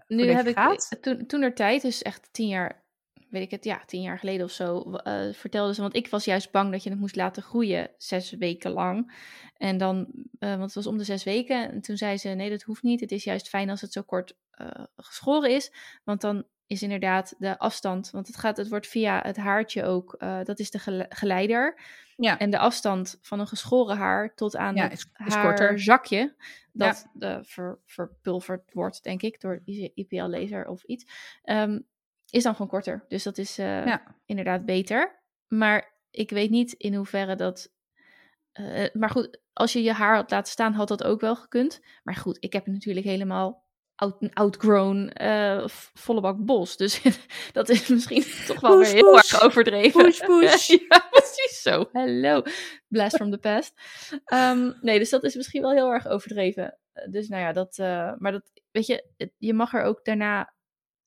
[SPEAKER 2] nu
[SPEAKER 1] voordat
[SPEAKER 2] heb
[SPEAKER 1] je
[SPEAKER 2] ik toen, toen er tijd, dus echt tien jaar, weet ik het, ja, tien jaar geleden of zo, eh vertelde ze, want ik was juist bang dat je het moest laten groeien zes weken lang. En dan, eh, want het was om de zes weken, en toen zei ze, nee, dat hoeft niet. Het is juist fijn als het zo kort eh, geschoren is, want dan is inderdaad de afstand, want het, gaat, het wordt via het haartje ook, eh, dat is de gele- geleider.
[SPEAKER 1] Ja.
[SPEAKER 2] En de afstand van een geschoren haar tot aan
[SPEAKER 1] Ja,
[SPEAKER 2] het
[SPEAKER 1] is-
[SPEAKER 2] haarzakje, dat eh, ver, verpulverd wordt, denk ik, door IPL-laser of iets, ehm, is dan gewoon korter. Dus dat is eh,
[SPEAKER 1] Ja.
[SPEAKER 2] inderdaad beter. Maar ik weet niet in hoeverre dat... maar goed, als je je haar had laten staan, had dat ook wel gekund. Maar goed, ik heb het natuurlijk helemaal out, outgrown eh, volle bak bos. Dus [LAUGHS] dat is misschien [LAUGHS] toch wel weer heel erg overdreven.
[SPEAKER 1] Poes, poes. [LAUGHS]
[SPEAKER 2] ja, precies zo. Hello. Blast from the past. Ehm, nee, dus dat is misschien wel heel erg overdreven. Eh, Dus nou ja, dat... eh, maar dat, weet je, je mag er ook daarna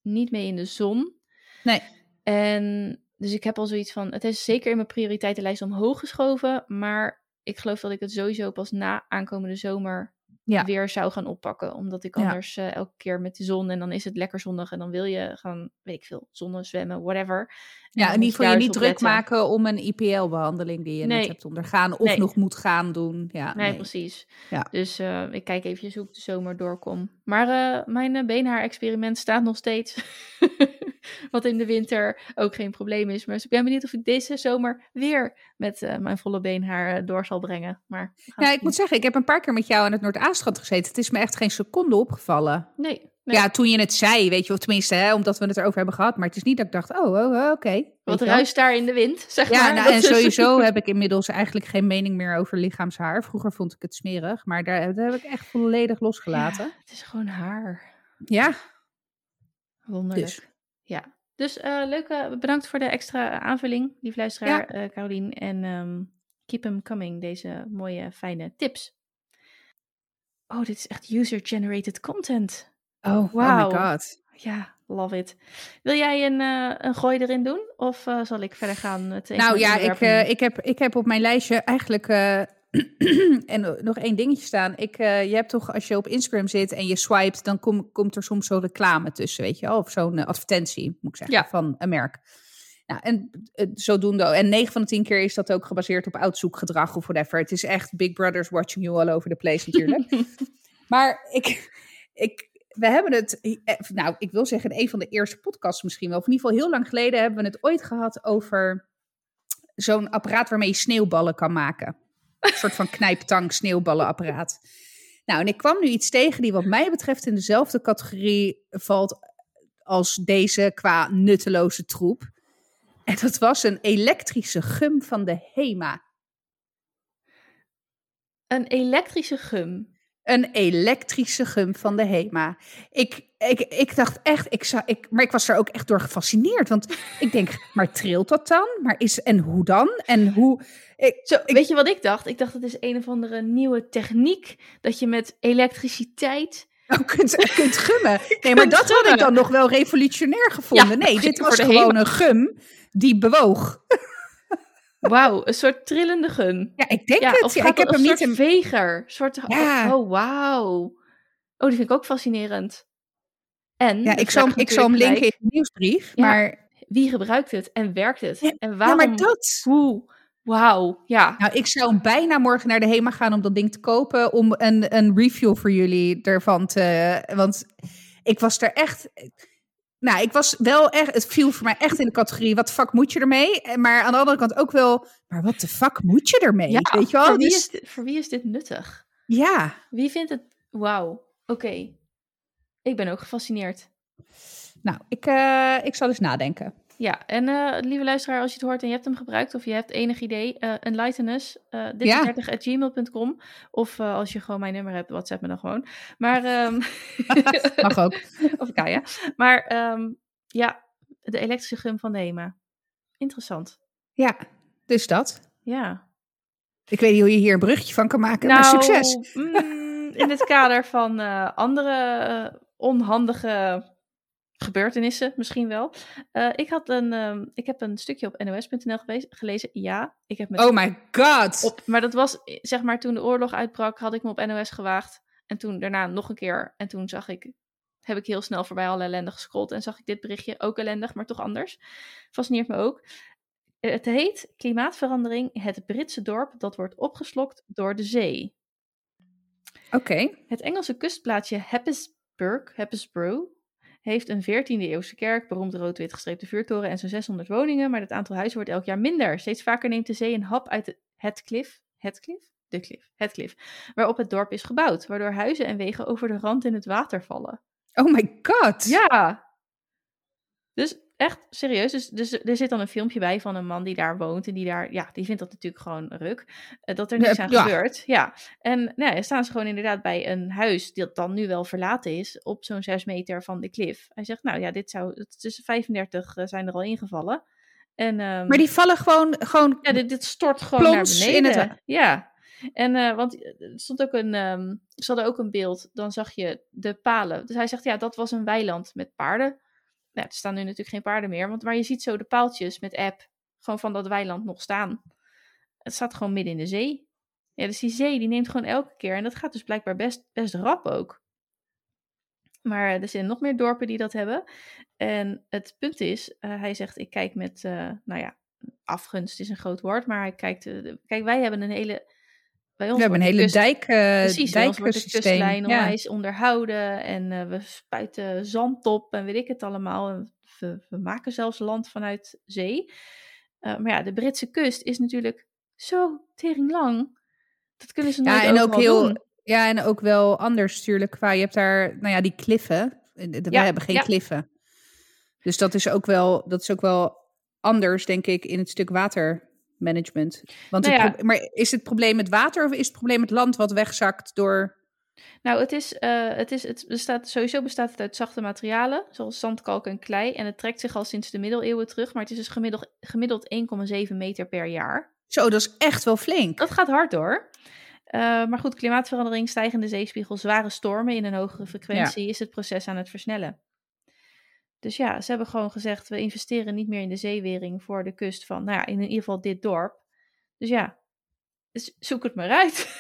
[SPEAKER 2] niet mee in de zon.
[SPEAKER 1] Nee.
[SPEAKER 2] En dus ik heb al zoiets van, het is zeker in mijn prioriteitenlijst omhoog geschoven, maar ik geloof dat ik het sowieso pas na aankomende zomer
[SPEAKER 1] Ja.
[SPEAKER 2] weer zou gaan oppakken. Omdat ik
[SPEAKER 1] Ja.
[SPEAKER 2] anders eh, elke keer met de zon en dan is het lekker zonnig en dan wil je gaan, weet ik veel, zonnen, zwemmen, whatever. En
[SPEAKER 1] Ja,
[SPEAKER 2] moet
[SPEAKER 1] ieder geval je niet druk
[SPEAKER 2] letten.
[SPEAKER 1] maken om een IPL-behandeling die je
[SPEAKER 2] Nee.
[SPEAKER 1] net hebt ondergaan of
[SPEAKER 2] Nee.
[SPEAKER 1] nog moet gaan doen. Ja,
[SPEAKER 2] Nee,
[SPEAKER 1] nee.
[SPEAKER 2] precies.
[SPEAKER 1] Ja.
[SPEAKER 2] Dus eh, ik kijk eventjes hoe ik de zomer doorkom. Maar eh, mijn uh, beenhaar-experiment staat nog steeds. [LAUGHS] [LAUGHS] Wat in de winter ook geen probleem is. Maar ik ben benieuwd of ik deze zomer weer met eh, mijn volle beenhaar eh, door zal brengen. Maar
[SPEAKER 1] Ja, ik moet zeggen, ik heb een paar keer met jou aan het Noordaastland gezeten. Het is me echt geen seconde opgevallen.
[SPEAKER 2] Nee. nee.
[SPEAKER 1] Ja, toen je het zei, weet je, of tenminste, hè, omdat we het erover hebben gehad. Maar het is niet dat ik dacht, oh, oh, oh, oké.
[SPEAKER 2] Wat ruist daar in de wind, [LAUGHS] zeg
[SPEAKER 1] Ja,
[SPEAKER 2] maar.
[SPEAKER 1] nou, en
[SPEAKER 2] is-
[SPEAKER 1] sowieso heb ik inmiddels eigenlijk geen mening meer over lichaamshaar. Vroeger vond ik het smerig, maar daar, daar heb ik echt volledig losgelaten.
[SPEAKER 2] Ja, het is gewoon haar.
[SPEAKER 1] Ja,
[SPEAKER 2] Wonderlijk.
[SPEAKER 1] dus.
[SPEAKER 2] Ja. Dus eh leuke, bedankt voor de extra aanvulling, lief luisteraar, eh Carolien. En ehm, keep them coming, deze mooie, fijne tips. Oh, dit is echt user-generated content.
[SPEAKER 1] Oh, oh my god.
[SPEAKER 2] Ja, love it. Wil jij een, eh, een gooi erin doen? Of zal ik verder gaan met
[SPEAKER 1] Nou ja, ik, ik, heb, ik heb op mijn lijstje eigenlijk [CLEARS THROAT] en nog één dingetje staan. Ik, eh, je hebt toch, als je op Instagram zit en je swipet, dan kom, komt er soms zo'n reclame tussen, weet je wel? Of zo'n advertentie, moet ik zeggen,
[SPEAKER 2] Ja.
[SPEAKER 1] van een merk. Nou, en uh, zodoende. En 9 van de 10 keer is dat ook gebaseerd op uitzoekgedrag of whatever. Het is echt Big Brother's watching you all over the place natuurlijk. [LAUGHS] maar ik, ik, we hebben het, eh, nou, ik wil zeggen, in een van de eerste podcasts misschien wel, of in ieder geval heel lang geleden hebben we het ooit gehad over zo'n apparaat waarmee je sneeuwballen kan maken. Een soort van knijptang sneeuwballenapparaat. Nou, en ik kwam nu iets tegen die wat mij betreft in dezelfde categorie valt als deze qua nutteloze troep. En dat was een elektrische gum van de HEMA.
[SPEAKER 2] Een elektrische gum.
[SPEAKER 1] Een elektrische gum van de HEMA. Ik, ik, ik dacht echt, ik zou, ik, maar ik was er ook echt door gefascineerd. Want [LAUGHS] ik denk, maar trilt dat dan? Maar is, en hoe dan? En hoe... Ik,
[SPEAKER 2] Zo, weet je wat ik dacht? Ik dacht, het is een of andere nieuwe techniek. Dat je met elektriciteit...
[SPEAKER 1] Oh, kunt, kunt gummen. [LAUGHS] Nee, maar dat had ik dan nog wel revolutionair gevonden.
[SPEAKER 2] Ja,
[SPEAKER 1] nee, dit was gewoon een gum die bewoog.
[SPEAKER 2] Wauw, een soort trillende gum.
[SPEAKER 1] Ja, ik denk
[SPEAKER 2] Ja,
[SPEAKER 1] het.
[SPEAKER 2] of
[SPEAKER 1] Ja, ik heb hem
[SPEAKER 2] een
[SPEAKER 1] niet in...
[SPEAKER 2] veger. Een soort...
[SPEAKER 1] Ja.
[SPEAKER 2] Oh, wauw. Oh, die vind ik ook fascinerend. En,
[SPEAKER 1] Ja, ik zal, hem- ik zal hem linken in de nieuwsbrief.
[SPEAKER 2] Ja,
[SPEAKER 1] Maar,
[SPEAKER 2] Wie gebruikt het en werkt het?
[SPEAKER 1] Ja,
[SPEAKER 2] en
[SPEAKER 1] ja,
[SPEAKER 2] waarom...
[SPEAKER 1] maar dat...
[SPEAKER 2] Hoe? Wauw, ja.
[SPEAKER 1] Nou, ik zou bijna morgen naar de HEMA gaan om dat ding te kopen. Om een, een review voor jullie ervan te... Want ik was er echt... Nou, ik was wel echt... Het viel voor mij echt in de categorie... Wat fuck moet je ermee? En- Maar aan de andere kant ook wel... Maar wat de fuck moet je ermee?
[SPEAKER 2] ja
[SPEAKER 1] Weet je wel?
[SPEAKER 2] Voor, wie
[SPEAKER 1] Dus-
[SPEAKER 2] is dit, voor wie is dit nuttig?
[SPEAKER 1] ja.
[SPEAKER 2] Wie vindt het... Wauw, oké. Ik ben ook gefascineerd.
[SPEAKER 1] Nou, ik, eh, ik zal eens nadenken.
[SPEAKER 2] Ja, en eh, lieve luisteraar, als je het hoort en je hebt hem gebruikt of je hebt enig idee, eh enlighten us, eh
[SPEAKER 1] Ja.
[SPEAKER 2] 30.gmail.com of als je gewoon mijn nummer hebt, WhatsApp me dan gewoon. Maar, ehm [LAUGHS]
[SPEAKER 1] Mag ook. [LAUGHS]
[SPEAKER 2] of Kaya. Maar ehm, ja, de elektrische gum van de HEMA. Interessant.
[SPEAKER 1] Ja, dus dat.
[SPEAKER 2] Ja.
[SPEAKER 1] Ik weet niet hoe je hier een bruggetje van kan maken,
[SPEAKER 2] Nou,
[SPEAKER 1] maar succes.
[SPEAKER 2] mm, in het kader van andere onhandige gebeurtenissen, misschien wel. Eh, ik, had een, ehm, ik heb een stukje op nos.nl gelezen. Ja, ik heb met
[SPEAKER 1] Oh my god.
[SPEAKER 2] op, maar dat was, eh, zeg maar, toen de oorlog uitbrak, had ik me op NOS gewaagd. En toen daarna nog een keer. En toen zag ik, heb ik heel snel voorbij alle ellende gescrolld. En zag ik dit berichtje, ook ellendig, maar toch anders. Fascineert me ook. Eh, Het heet Klimaatverandering, het Britse dorp dat wordt opgeslokt door de zee.
[SPEAKER 1] Oké.
[SPEAKER 2] Het Engelse kustplaatsje Happisburgh heeft een 14e eeuwse kerk, beroemde rood-wit gestreepte vuurtoren en zo'n 600 woningen, maar het aantal huizen wordt elk jaar minder. Steeds vaker neemt de zee een hap uit het klif, het klif? De klif, het klif, waarop het dorp is gebouwd, waardoor huizen en wegen over de rand in het water vallen.
[SPEAKER 1] Oh my god.
[SPEAKER 2] Ja! Dus echt serieus. Dus, dus er zit dan een filmpje bij van een man die daar woont. En die daar, ja, die vindt dat natuurlijk gewoon ruk. eh, dat er niks
[SPEAKER 1] Ja,
[SPEAKER 2] aan
[SPEAKER 1] ja.
[SPEAKER 2] gebeurt. Ja. En nou ja, staan ze gewoon inderdaad bij een huis dat dan nu wel verlaten is. Op zo'n zes meter van de klif. Hij zegt, nou ja, dit zou, het is 35 eh, zijn er al ingevallen. En, ehm,
[SPEAKER 1] Maar die vallen gewoon, gewoon
[SPEAKER 2] ja, dit, dit stort gewoon naar
[SPEAKER 1] in
[SPEAKER 2] beneden.
[SPEAKER 1] het
[SPEAKER 2] Ja. En eh, want er stond ook een, ehm ze hadden ook een beeld, dan zag je de palen. Dus hij zegt, ja, dat was een weiland met paarden. Nou, er staan nu natuurlijk geen paarden meer, want, maar je ziet zo de paaltjes met app gewoon van dat weiland nog staan. Het staat gewoon midden in de zee. Ja, dus die zee die neemt gewoon elke keer, en dat gaat dus blijkbaar best, best rap ook. Maar er zijn nog meer dorpen die dat hebben. En het punt is, eh, hij zegt, ik kijk met, eh, nou ja, afgunst is een groot woord, maar hij kijkt, eh, kijk, wij hebben een hele, bij ons
[SPEAKER 1] we hebben een hele
[SPEAKER 2] de kust-
[SPEAKER 1] dijk, uh,
[SPEAKER 2] Precies, bij ons wordt de kustlijn
[SPEAKER 1] Ja.
[SPEAKER 2] onwijs onderhouden en eh, we spuiten zand op en weet ik het allemaal. En we, we maken zelfs land vanuit zee. Eh, maar ja, de Britse kust is natuurlijk zo tering lang. Dat kunnen ze nooit
[SPEAKER 1] Ja, en ook heel,
[SPEAKER 2] doen.
[SPEAKER 1] ja, en ook wel anders natuurlijk. Qua, je hebt daar, nou ja, die kliffen. Eh, We
[SPEAKER 2] Ja,
[SPEAKER 1] hebben geen
[SPEAKER 2] ja.
[SPEAKER 1] kliffen. Dus dat is ook wel, dat is ook wel anders, denk ik, in het stuk watermanagement. Want
[SPEAKER 2] Nou ja.
[SPEAKER 1] maar is het probleem het water of is het probleem het land wat wegzakt door...
[SPEAKER 2] Nou, het is, eh, het is, het bestaat, sowieso bestaat het uit zachte materialen, zoals zand, kalk en klei. En het trekt zich al sinds de middeleeuwen terug, maar het is dus gemiddeld, gemiddeld 1,7 meter per jaar.
[SPEAKER 1] Zo, dat is echt wel flink.
[SPEAKER 2] Dat gaat hard hoor. Eh, maar goed, klimaatverandering, stijgende zeespiegel, zware stormen in een hogere frequentie is het proces aan het versnellen. Dus ja, ze hebben gewoon gezegd, we investeren niet meer in de zeewering voor de kust van, nou ja, in ieder geval dit dorp. Dus ja, zoek het maar uit. [LAUGHS]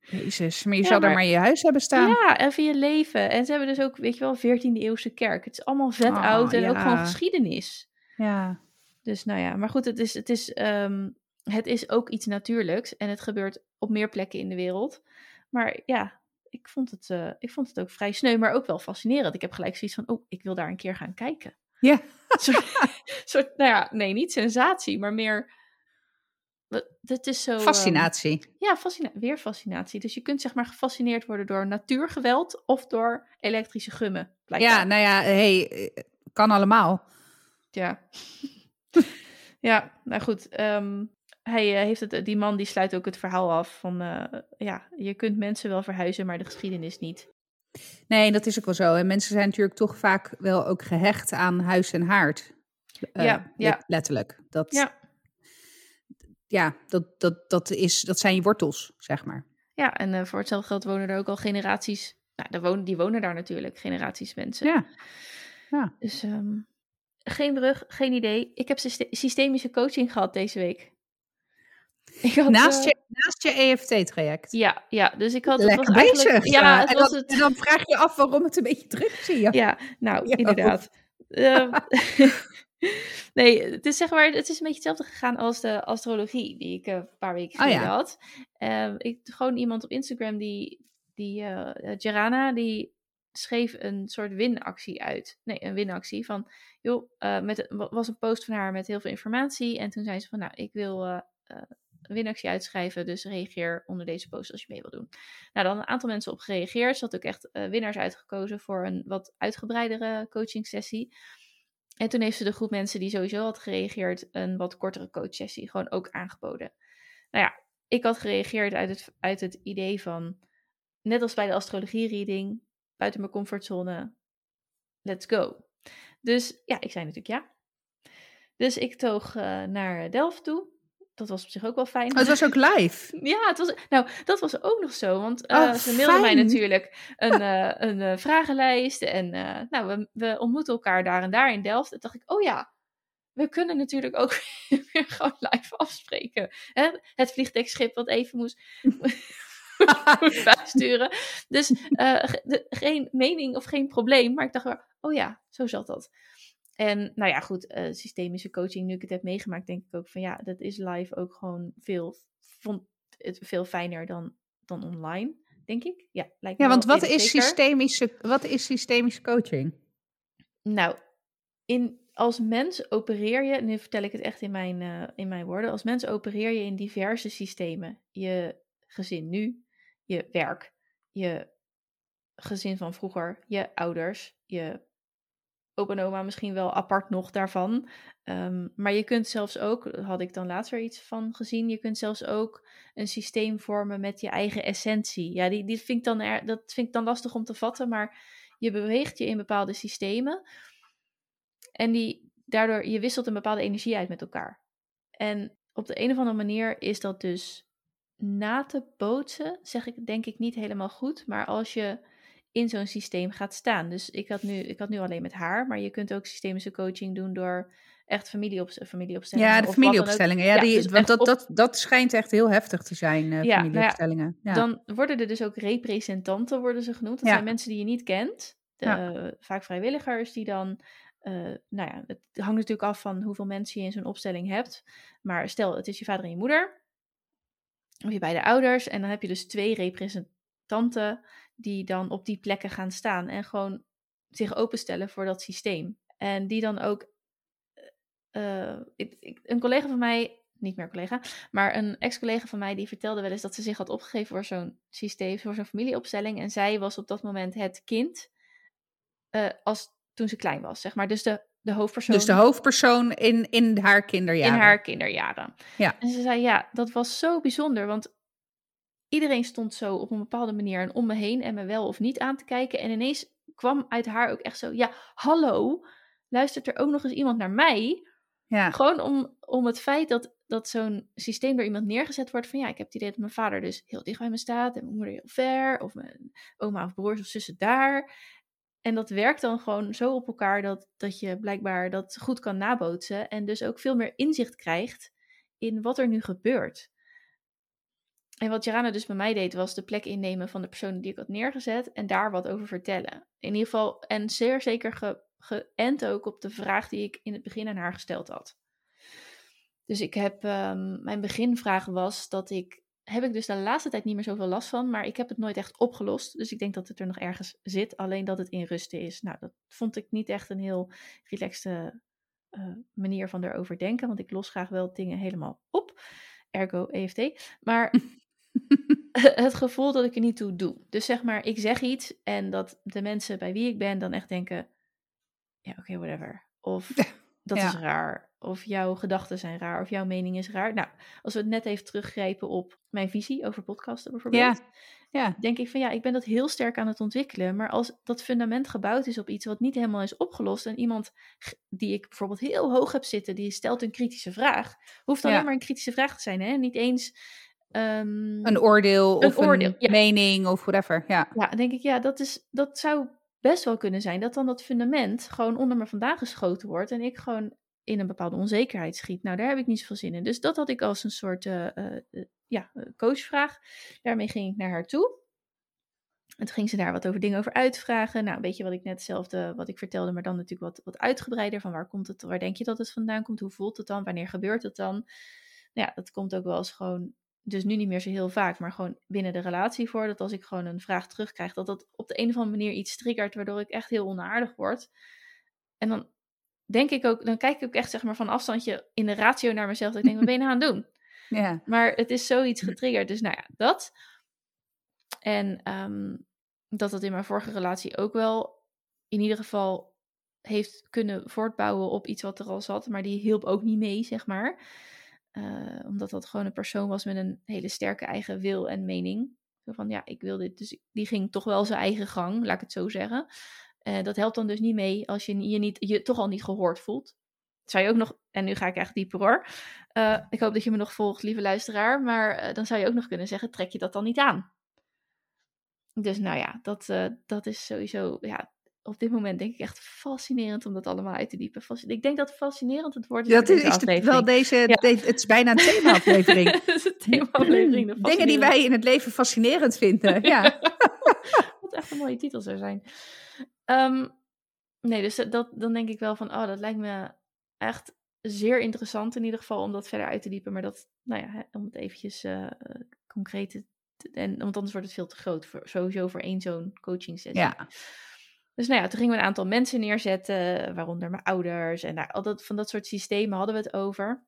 [SPEAKER 1] Jezus, maar je
[SPEAKER 2] Ja,
[SPEAKER 1] zal er
[SPEAKER 2] maar-
[SPEAKER 1] in je huis hebben staan.
[SPEAKER 2] Ja, even je leven. En ze hebben dus ook, weet je wel, 14e eeuwse kerk. Het is allemaal vet
[SPEAKER 1] Oh,
[SPEAKER 2] oud en ook gewoon geschiedenis.
[SPEAKER 1] Ja.
[SPEAKER 2] Dus nou ja, maar goed, het is, het, is, ehm, het is ook iets natuurlijks. En het gebeurt op meer plekken in de wereld. Maar ja, ik vond het, eh, ik vond het ook vrij sneu, maar ook wel fascinerend. Ik heb gelijk zoiets van, oh, ik wil daar een keer gaan kijken.
[SPEAKER 1] Ja.
[SPEAKER 2] Een [LAUGHS] soort, soort, nou ja, nee, niet sensatie, maar meer... Het is zo... ehm,
[SPEAKER 1] Fascinatie.
[SPEAKER 2] ja, fascina weer fascinatie. Dus je kunt zeg maar gefascineerd worden door natuurgeweld of door elektrische gummen.
[SPEAKER 1] ja, nou ja, hey, eh, kan allemaal.
[SPEAKER 2] Ja. [LAUGHS] ja, nou goed. ehm, hij eh, heeft het, die man die sluit ook het verhaal af van, eh, ja, je kunt mensen wel verhuizen, maar de geschiedenis niet.
[SPEAKER 1] Nee, dat is ook wel zo. En mensen zijn natuurlijk toch vaak wel ook gehecht aan huis en haard. Eh,
[SPEAKER 2] Ja, ja.
[SPEAKER 1] let- Letterlijk. Dat,
[SPEAKER 2] Ja.
[SPEAKER 1] ja, dat, dat, dat, is, dat zijn je wortels, zeg maar.
[SPEAKER 2] Ja, en eh, voor hetzelfde geld wonen er ook al generaties, nou, wonen, die wonen daar natuurlijk, generaties mensen.
[SPEAKER 1] Ja. Ja.
[SPEAKER 2] Dus ehm, geen brug, geen idee. Ik heb syste- systemische coaching gehad deze week. Ik had,
[SPEAKER 1] Naast,
[SPEAKER 2] eh,
[SPEAKER 1] je, naast je EFT-traject.
[SPEAKER 2] Ja, ja, dus ik had... het
[SPEAKER 1] Lekker
[SPEAKER 2] was eigenlijk-
[SPEAKER 1] bezig.
[SPEAKER 2] Ja, het
[SPEAKER 1] en,
[SPEAKER 2] was
[SPEAKER 1] dan,
[SPEAKER 2] het...
[SPEAKER 1] en dan vraag je af waarom het een beetje druk is in je.
[SPEAKER 2] Ja, nou,
[SPEAKER 1] Ja.
[SPEAKER 2] inderdaad. Ehm, [LAUGHS] nee, het is zeg maar, het is een beetje hetzelfde gegaan als de astrologie die ik eh, een paar weken
[SPEAKER 1] Oh,
[SPEAKER 2] geleden
[SPEAKER 1] ja.
[SPEAKER 2] had. Ehm, ik gewoon iemand op Instagram die, die eh Gerana, die schreef een soort winactie uit. Nee, een winactie van, joh, eh, met, wa- was een post van haar met heel veel informatie. En toen zei ze van, nou, ik wil een winactie uitschrijven, dus reageer onder deze post als je mee wil doen. Nou, dan een aantal mensen op gereageerd. Ze had ook echt eh, winnaars uitgekozen voor een wat uitgebreidere coaching sessie. En toen heeft ze de groep mensen die sowieso had gereageerd een wat kortere coachsessie gewoon ook aangeboden. Nou ja, ik had gereageerd uit het, uit het idee van, net als bij de astrologie-reading, buiten mijn comfortzone, let's go. Dus ja, ik zei natuurlijk ja. Dus ik toog eh, naar Delft toe. Dat was op zich ook wel fijn.
[SPEAKER 1] Oh, het was ook live. [LAUGHS]
[SPEAKER 2] Ja, het was, nou, dat was ook nog zo. Want eh,
[SPEAKER 1] Oh,
[SPEAKER 2] ze mailden mij natuurlijk een, [LAUGHS] eh, een eh, vragenlijst. En nou, we, we ontmoeten elkaar daar en daar in Delft. En dacht ik, oh ja, we kunnen natuurlijk ook [LAUGHS] weer gewoon live afspreken. Hè? Het vliegdekschip wat even moest, bijsturen. Dus de- geen mening of geen probleem. Maar ik dacht, wel, oh ja, zo zat dat. En nou ja, goed, eh, systemische coaching, nu ik het heb meegemaakt, denk ik ook van ja, dat is live ook gewoon veel, vond het veel fijner dan, dan online, denk ik. Ja, lijkt me
[SPEAKER 1] Ja, want wat is,
[SPEAKER 2] zeker.
[SPEAKER 1] systemische, wat is systemische coaching?
[SPEAKER 2] Nou, in, als mens opereer je, nu vertel ik het echt in mijn, eh, in mijn woorden, als mens opereer je in diverse systemen. Je gezin nu, je werk, je gezin van vroeger, je ouders, je opa en oma misschien wel apart nog daarvan. Ehm, maar je kunt zelfs ook, had ik dan laatst iets van gezien, je kunt zelfs ook een systeem vormen met je eigen essentie. Ja, die, die vind ik dan er, dat vind ik dan lastig om te vatten, maar je beweegt je in bepaalde systemen. En die, daardoor, je wisselt een bepaalde energie uit met elkaar. En op de een of andere manier is dat dus na te bootsen, zeg ik denk ik niet helemaal goed. Maar als je in zo'n systeem gaat staan. Dus ik had, nu, ik had nu alleen met haar, maar je kunt ook systemische coaching doen door echt familieop, familieopstellingen.
[SPEAKER 1] Ja, de familieopstellingen. Ja,
[SPEAKER 2] Ja,
[SPEAKER 1] die,
[SPEAKER 2] dus
[SPEAKER 1] want dat,
[SPEAKER 2] op-
[SPEAKER 1] dat, dat schijnt echt heel heftig te zijn, eh
[SPEAKER 2] Ja, ja,
[SPEAKER 1] familieopstellingen. Ja,
[SPEAKER 2] Dan worden er dus ook representanten, worden ze genoemd. Dat
[SPEAKER 1] Ja.
[SPEAKER 2] zijn mensen die je niet kent. Vaak vrijwilligers die dan... eh, nou ja, het hangt natuurlijk af van hoeveel mensen je in zo'n opstelling hebt. Maar stel, het is je vader en je moeder. Of je beide ouders. En dan heb je dus twee representanten die dan op die plekken gaan staan. En gewoon zich openstellen voor dat systeem. En die dan ook... eh, ik, ik- een collega van mij, niet meer collega, maar een ex-collega van mij die vertelde wel eens dat ze zich had opgegeven voor zo'n systeem, voor zo'n familieopstelling. En zij was op dat moment het kind eh, als toen ze klein was, zeg maar. Dus de, de hoofdpersoon
[SPEAKER 1] Dus de hoofdpersoon in, in haar kinderjaren.
[SPEAKER 2] in haar kinderjaren.
[SPEAKER 1] Ja.
[SPEAKER 2] En ze zei, ja, dat was zo bijzonder, want iedereen stond zo op een bepaalde manier en om me heen en me wel of niet aan te kijken. En ineens kwam uit haar ook echt zo, ja, hallo, luistert er ook nog eens iemand naar mij?
[SPEAKER 1] Ja.
[SPEAKER 2] Gewoon om, om het feit dat, dat zo'n systeem door iemand neergezet wordt van ja, ik heb het idee dat mijn vader dus heel dicht bij me staat en mijn moeder heel ver of mijn oma of broers of zussen daar. En dat werkt dan gewoon zo op elkaar dat, dat je blijkbaar dat goed kan nabootsen en dus ook veel meer inzicht krijgt in wat er nu gebeurt. En wat Jarana dus bij mij deed, was de plek innemen van de persoon die ik had neergezet en daar wat over vertellen. In ieder geval, en zeer zeker ge, geënt ook op de vraag die ik in het begin aan haar gesteld had. Dus ik heb, um, mijn beginvraag was dat ik, heb ik dus de laatste tijd niet meer zoveel last van, maar ik heb het nooit echt opgelost. Dus ik denk dat het er nog ergens zit, alleen dat het in rusten is. Nou, dat vond ik niet echt een heel relaxte uh, manier van erover denken, want ik los graag wel dingen helemaal op. Ergo EFT. Maar [LAUGHS] [LAUGHS] het gevoel dat ik er niet toe doe. Dus zeg maar, ik zeg iets en dat de mensen bij wie ik ben dan echt denken: ja, oké, whatever. Of [LAUGHS] dat is raar. Of jouw gedachten zijn raar. Of jouw mening is raar. Nou, als we het net even teruggrijpen op mijn visie over podcasten bijvoorbeeld. Ja. Ja. Denk ik van ja, ik ben dat heel sterk aan het ontwikkelen. Maar als dat fundament gebouwd is op iets wat niet helemaal is opgelost. En iemand die ik bijvoorbeeld heel hoog heb zitten, die stelt een kritische vraag. Hoeft alleen maar een kritische vraag te zijn. Hè? Niet eens
[SPEAKER 1] Um, een oordeel een of oordeel, een mening of whatever. Ja.
[SPEAKER 2] ja, denk ik, ja, dat, is, dat zou best wel kunnen zijn dat dan dat fundament gewoon onder me vandaan geschoten wordt en ik gewoon in een bepaalde onzekerheid schiet. Nou, daar heb ik niet zoveel zin in. Dus dat had ik als een soort uh, uh, ja, coachvraag. Daarmee ging ik naar haar toe. En toen ging ze daar wat over dingen over uitvragen. Nou, een beetje wat ik net hetzelfde wat ik vertelde, maar dan natuurlijk wat, wat uitgebreider. Van waar komt het, waar denk je dat het vandaan komt? Hoe voelt het dan? Wanneer gebeurt het dan? Nou ja, dat komt ook wel eens gewoon dus nu niet meer zo heel vaak, maar gewoon binnen de relatie voor. Dat als ik gewoon een vraag terugkrijg, dat dat op de een of andere manier iets triggert, waardoor ik echt heel onaardig word. En dan denk ik ook, dan kijk ik ook echt zeg maar van afstandje in de ratio naar mezelf. Dat ik denk, wat ben je nou aan het doen? [LAUGHS] Ja. Maar het is zoiets getriggerd. Dus nou ja, dat. En ehm, dat dat in mijn vorige relatie ook wel in ieder geval heeft kunnen voortbouwen op iets wat er al zat. Maar die hielp ook niet mee, zeg maar. Uh, omdat dat gewoon een persoon was met een hele sterke eigen wil en mening. Zo van ja, ik wil dit. Dus die ging toch wel zijn eigen gang, laat ik het zo zeggen. Uh, dat helpt dan dus niet mee als je je, niet, je toch al niet gehoord voelt. Zou je ook nog, en nu ga ik echt dieper hoor. Uh, ik hoop dat je me nog volgt, lieve luisteraar. Maar dan zou je ook nog kunnen zeggen: trek je dat dan niet aan? Dus nou ja, dat, dat is sowieso ja, op dit moment denk ik echt fascinerend om dat allemaal uit te diepen. Ik denk dat fascinerend het woord is.
[SPEAKER 1] Dat is, is wel deze, het is bijna een [LAUGHS] thema-aflevering. thema-aflevering. [LAUGHS] Dingen die wij in het leven fascinerend vinden. [LAUGHS] Ja.
[SPEAKER 2] Wat echt een mooie titel zou zijn. Um, nee, dus dat, dan denk ik wel van, oh, dat lijkt me echt zeer interessant in ieder geval om dat verder uit te diepen. Maar dat, nou ja, om het eventjes uh, concreet te, en, want anders wordt het veel te groot, voor, sowieso voor één zo'n coaching sessie. Ja. Dus nou ja, toen gingen we een aantal mensen neerzetten, waaronder mijn ouders. En daar, al dat, van dat soort systemen hadden we het over.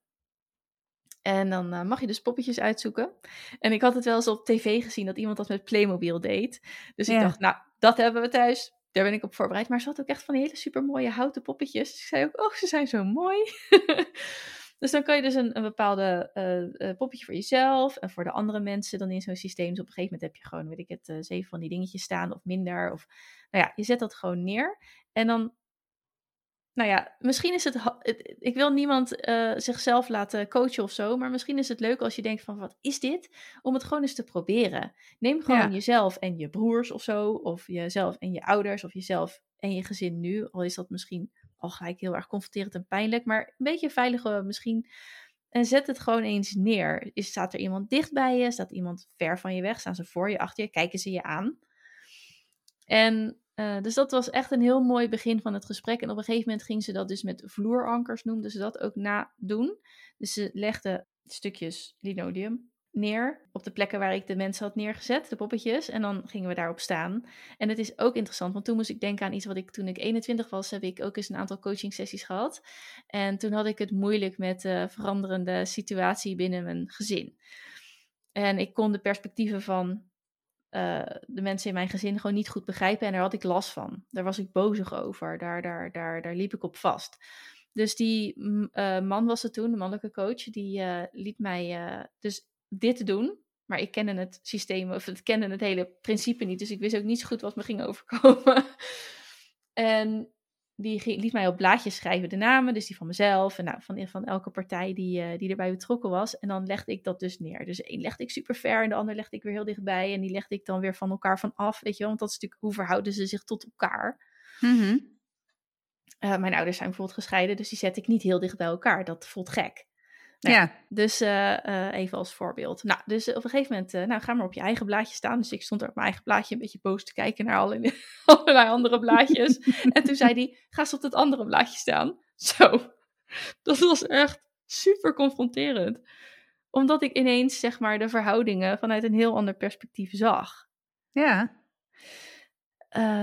[SPEAKER 2] En dan uh, mag je dus poppetjes uitzoeken. En ik had het wel eens op tv gezien dat iemand dat met Playmobil deed. Dus ik dacht, nou, dat hebben we thuis. Daar ben ik op voorbereid. Maar ze had ook echt van die hele super mooie houten poppetjes. Dus ik zei ook, oh, ze zijn zo mooi. [LAUGHS] Dus dan kan je dus een, een bepaalde uh, poppetje voor jezelf en voor de andere mensen dan in zo'n systeem. Dus op een gegeven moment heb je gewoon, weet ik het, uh, zeven van die dingetjes staan of minder. Of, nou ja, je zet dat gewoon neer. En dan, nou ja, misschien is het, ik wil niemand zichzelf laten coachen of zo, maar misschien is het leuk als je denkt van, wat is dit? Om het gewoon eens te proberen. Neem gewoon jezelf en je broers of zo, of jezelf en je ouders, of jezelf en je gezin nu, al is dat misschien al gelijk heel erg confronterend en pijnlijk, maar een beetje veilig misschien. En zet het gewoon eens neer. Is, staat er iemand dicht bij je? Staat iemand ver van je weg? Staan ze voor je, achter je? Kijken ze je aan? En uh, dus dat was echt een heel mooi begin van het gesprek. En op een gegeven moment ging ze dat dus met vloerankers, noemden ze dat ook na doen. Dus ze legde stukjes linoleum neer op de plekken waar ik de mensen had neergezet, de poppetjes. En dan gingen we daarop staan. En het is ook interessant, want toen moest ik denken aan iets wat ik toen ik 21 was, heb ik ook eens een aantal coaching sessies gehad. En toen had ik het moeilijk met de veranderende situatie binnen mijn gezin. En ik kon de perspectieven van uh, de mensen in mijn gezin gewoon niet goed begrijpen en daar had ik last van. Daar was ik bozig over, daar, daar, daar, daar liep ik op vast. Dus die uh, man was het toen, de mannelijke coach, die uh, liet mij dus dit te doen. Maar ik kende het systeem, of ik kende het hele principe niet. Dus ik wist ook niet zo goed wat me ging overkomen. [LAUGHS] en die liet mij op blaadjes schrijven de namen, dus die van mezelf en nou, van, van elke partij die, uh, die erbij betrokken was. En dan legde ik dat dus neer. Dus één legde ik super ver en de ander legde ik weer heel dichtbij. En die legde ik dan weer van elkaar van af, weet je wel. Want dat is natuurlijk, hoe verhouden ze zich tot elkaar? Mm mijn ouders zijn bijvoorbeeld gescheiden, dus die zet ik niet heel dicht bij elkaar. Dat voelt gek. Nou,
[SPEAKER 1] ja.
[SPEAKER 2] Dus uh, uh, even als voorbeeld. Nou, dus op een gegeven moment, uh, nou, ga maar op je eigen blaadje staan. Dus ik stond er op mijn eigen blaadje een beetje boos te kijken naar allerlei, [LAUGHS] allerlei andere blaadjes. [LAUGHS] en toen zei hij, ga eens op het andere blaadje staan. [LAUGHS] Zo, dat was echt super confronterend. Omdat ik ineens, zeg maar, de verhoudingen vanuit een heel ander perspectief zag.
[SPEAKER 1] Ja.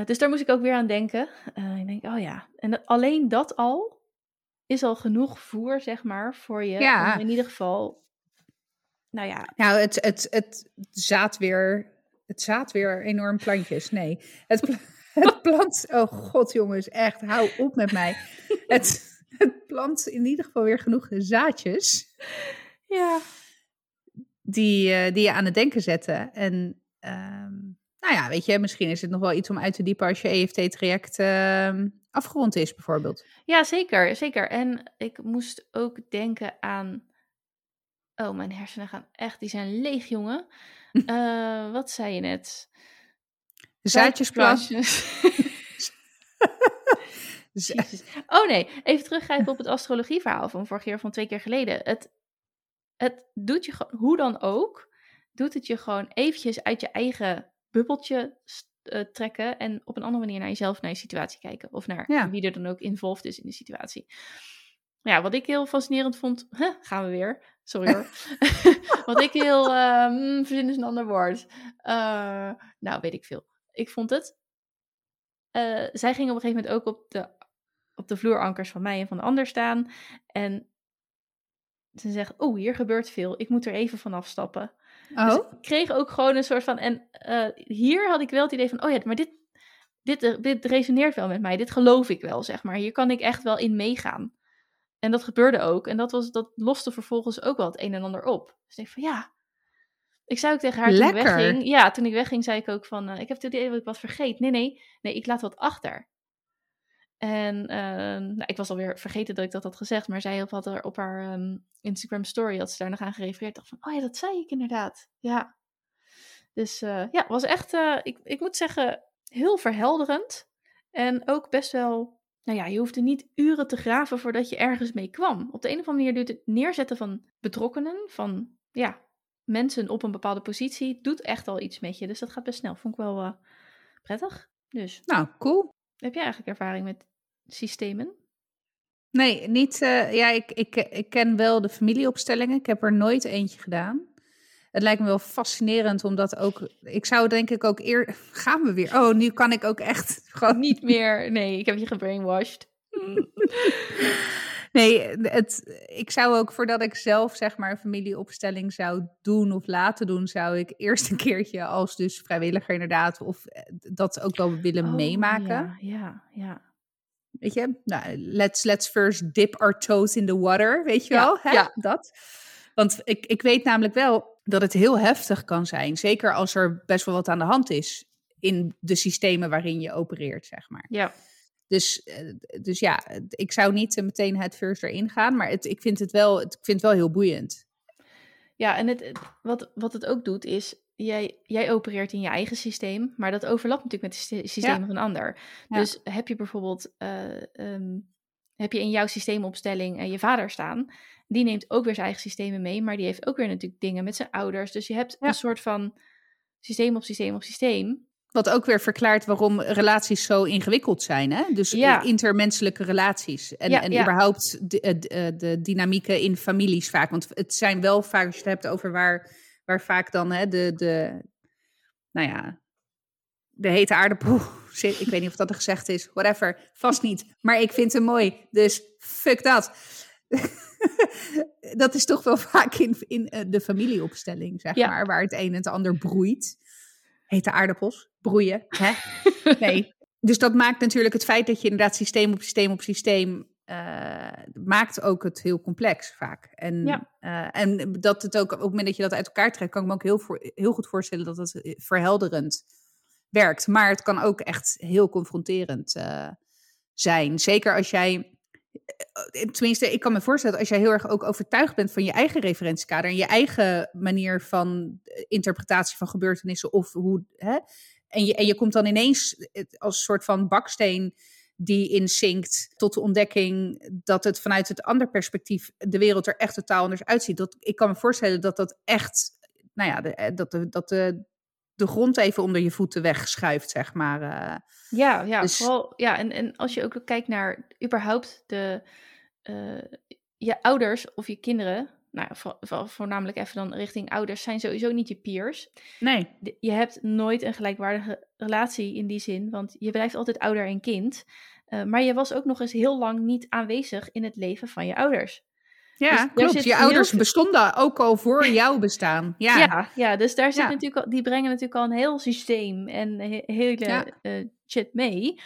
[SPEAKER 2] Dus daar moest ik ook weer aan denken. Ik denk, oh ja. En dat, alleen dat al is al genoeg voer, zeg maar, voor je.
[SPEAKER 1] Ja.
[SPEAKER 2] Om in ieder geval, nou ja.
[SPEAKER 1] Nou, het, het, het zaad weer, het zaad weer enorm plantjes. Nee, het, pla [LAUGHS] het plant, oh god jongens, echt, hou op met mij. [LAUGHS] Het, het plant in ieder geval weer genoeg zaadjes.
[SPEAKER 2] Ja.
[SPEAKER 1] Die, uh, die je aan het denken zetten. En um, nou ja, weet je, misschien is het nog wel iets om uit te diepen als je EFT-traject uh, afgerond is, bijvoorbeeld.
[SPEAKER 2] Ja, zeker, zeker. En ik moest ook denken aan. Oh, mijn hersenen gaan echt, die zijn leeg, jongen. uh, [LAUGHS] wat zei je net?
[SPEAKER 1] Zaadjesplas. [LAUGHS]
[SPEAKER 2] oh nee, even teruggrijpen op het astrologieverhaal van vorig jaar, van twee keer geleden. Het, het doet je gewoon, hoe dan ook, doet het je gewoon eventjes uit je eigen bubbeltje uh, trekken en op een andere manier naar jezelf, naar je situatie kijken. Of naar
[SPEAKER 1] Ja.
[SPEAKER 2] wie er dan ook involved is in de situatie. Ja, wat ik heel fascinerend vond, huh, gaan we weer, sorry hoor. [LAUGHS] [LAUGHS] wat ik heel, um, verzin is een ander woord. Uh, nou, weet ik veel. Ik vond het. Uh, zij gingen op een gegeven moment ook op de, op de vloerankers van mij en van de ander staan. En ze zegt, oh, hier gebeurt veel. Ik moet er even van afstappen.
[SPEAKER 1] Oh,
[SPEAKER 2] Dus ik kreeg ook gewoon een soort van. En uh, hier had ik wel het idee van: oh ja, maar dit, dit, dit resoneert wel met mij. Dit geloof ik wel, zeg maar. Hier kan ik echt wel in meegaan. En dat gebeurde ook. En dat, was, dat loste vervolgens ook wel het een en ander op. Dus ik denk van ja. Ik zei ook tegen haar toen ik
[SPEAKER 1] Lekker.
[SPEAKER 2] wegging. Ja, toen ik wegging, zei ik ook van: uh, ik heb het idee dat ik wat vergeet. Nee, nee, nee, ik laat wat achter. En uh, nou, ik was alweer vergeten dat ik dat had gezegd, maar zij had er op haar um, Instagram story had ze daar nog aan gerefereerd. dacht van, oh ja, dat zei ik inderdaad. Ja. Dus uh, ja, was echt, uh, ik, ik moet zeggen, heel verhelderend. En ook best wel, nou ja, je hoefde niet uren te graven voordat je ergens mee kwam. Op de een of andere manier doet het neerzetten van betrokkenen, van ja, mensen op een bepaalde positie, doet echt al iets met je. Dus dat gaat best snel. Vond ik wel uh, prettig. Dus.
[SPEAKER 1] Nou, cool.
[SPEAKER 2] Heb jij eigenlijk ervaring met systemen?
[SPEAKER 1] Nee, niet. Uh, ja, ik, ik, ik ken wel de familieopstellingen. Ik heb er nooit eentje gedaan. Het lijkt me wel fascinerend, omdat ook. Ik zou denk ik ook eer. [LAUGHS] Gaan we weer? Oh, nu kan ik ook echt [LAUGHS] gewoon.
[SPEAKER 2] Niet meer. Nee, ik heb je gebrainwashed. [LAUGHS]
[SPEAKER 1] nee, het, ik zou ook voordat ik zelf zeg maar een familieopstelling zou doen of laten doen, zou ik [LAUGHS] eerst een keertje als dus vrijwilliger inderdaad of eh, dat ook wel willen
[SPEAKER 2] oh,
[SPEAKER 1] meemaken.
[SPEAKER 2] Ja, ja, ja.
[SPEAKER 1] Weet je, nou, let's, let's first dip our toes in the water, weet je
[SPEAKER 2] Ja,
[SPEAKER 1] wel? Hè?
[SPEAKER 2] ja.
[SPEAKER 1] Dat. Want ik, ik weet namelijk wel dat het heel heftig kan zijn. Zeker als er best wel wat aan de hand is in de systemen waarin je opereert, zeg maar.
[SPEAKER 2] Ja,
[SPEAKER 1] Dus, eh, dus ja, ik zou niet eh, meteen het first erin gaan, maar het, ik, vind het wel, ik vind het wel heel boeiend.
[SPEAKER 2] ja en het, wat, wat het ook doet is, jij, jij opereert in je eigen systeem, maar dat overlapt natuurlijk met het systeem
[SPEAKER 1] Ja.
[SPEAKER 2] van een ander.
[SPEAKER 1] Ja.
[SPEAKER 2] Dus heb je bijvoorbeeld, eh, ehm, heb je in jouw systeemopstelling je vader staan, die neemt ook weer zijn eigen systemen mee, maar die heeft ook weer natuurlijk dingen met zijn ouders. Dus je hebt
[SPEAKER 1] Ja.
[SPEAKER 2] een soort van systeem op systeem op systeem.
[SPEAKER 1] Wat ook weer verklaart waarom relaties zo ingewikkeld zijn. Hè? Dus
[SPEAKER 2] Ja.
[SPEAKER 1] intermenselijke relaties. En,
[SPEAKER 2] Ja,
[SPEAKER 1] en
[SPEAKER 2] ja.
[SPEAKER 1] überhaupt de, de, de, de dynamieken in families vaak. Want het zijn wel vaak, als je het hebt over waar, waar vaak dan hè, de, de, nou ja, de hete aardappel [LAUGHS] zit. Ik weet niet of dat er gezegd is. Whatever. Vast niet. Maar ik vind hem mooi. Dus fuck dat. [LAUGHS] dat is toch wel vaak in, in eh, de familieopstelling, zeg maar. Waar het een en het ander broeit. Hete aardappels, broeien. Hè? [LAUGHS] Nee. Dus dat maakt natuurlijk het feit dat je inderdaad systeem op systeem op systeem. eh, maakt ook het heel complex vaak. En,
[SPEAKER 2] Ja.
[SPEAKER 1] eh, en dat het ook op het moment dat je dat uit elkaar trekt, kan ik me ook heel, voor, heel goed voorstellen dat het verhelderend werkt. Maar het kan ook echt heel confronterend eh, zijn. Zeker als jij. Eh, Tenminste, ik kan me voorstellen als jij heel erg ook overtuigd bent van je eigen referentiekader en je eigen manier van eh, interpretatie van gebeurtenissen of hoe. Hè, en, je, en je komt dan ineens eh, als soort van baksteen die inzinkt tot de ontdekking dat het vanuit het ander perspectief de wereld er echt totaal anders uitziet. Dat, ik kan me voorstellen dat dat echt, nou ja, eh, dat, de, dat de, de grond even onder je voeten wegschuift, zeg maar. Uh,
[SPEAKER 2] ja, ja, dus... vooral, ja en, en als je ook kijkt naar überhaupt de, uh, je ouders of je kinderen, nou, vo voornamelijk even dan richting ouders, zijn sowieso niet je peers.
[SPEAKER 1] Nee.
[SPEAKER 2] je hebt nooit een gelijkwaardige relatie in die zin, want je blijft altijd ouder en kind. Uh, maar je was ook nog eens heel lang niet aanwezig in het leven van je ouders.
[SPEAKER 1] Ja, dus klopt. Je ouders bestonden ook al voor jouw bestaan. Ja,
[SPEAKER 2] ja, ja dus daar zit natuurlijk al, die brengen natuurlijk al een heel systeem en hele ja. uh, shit mee.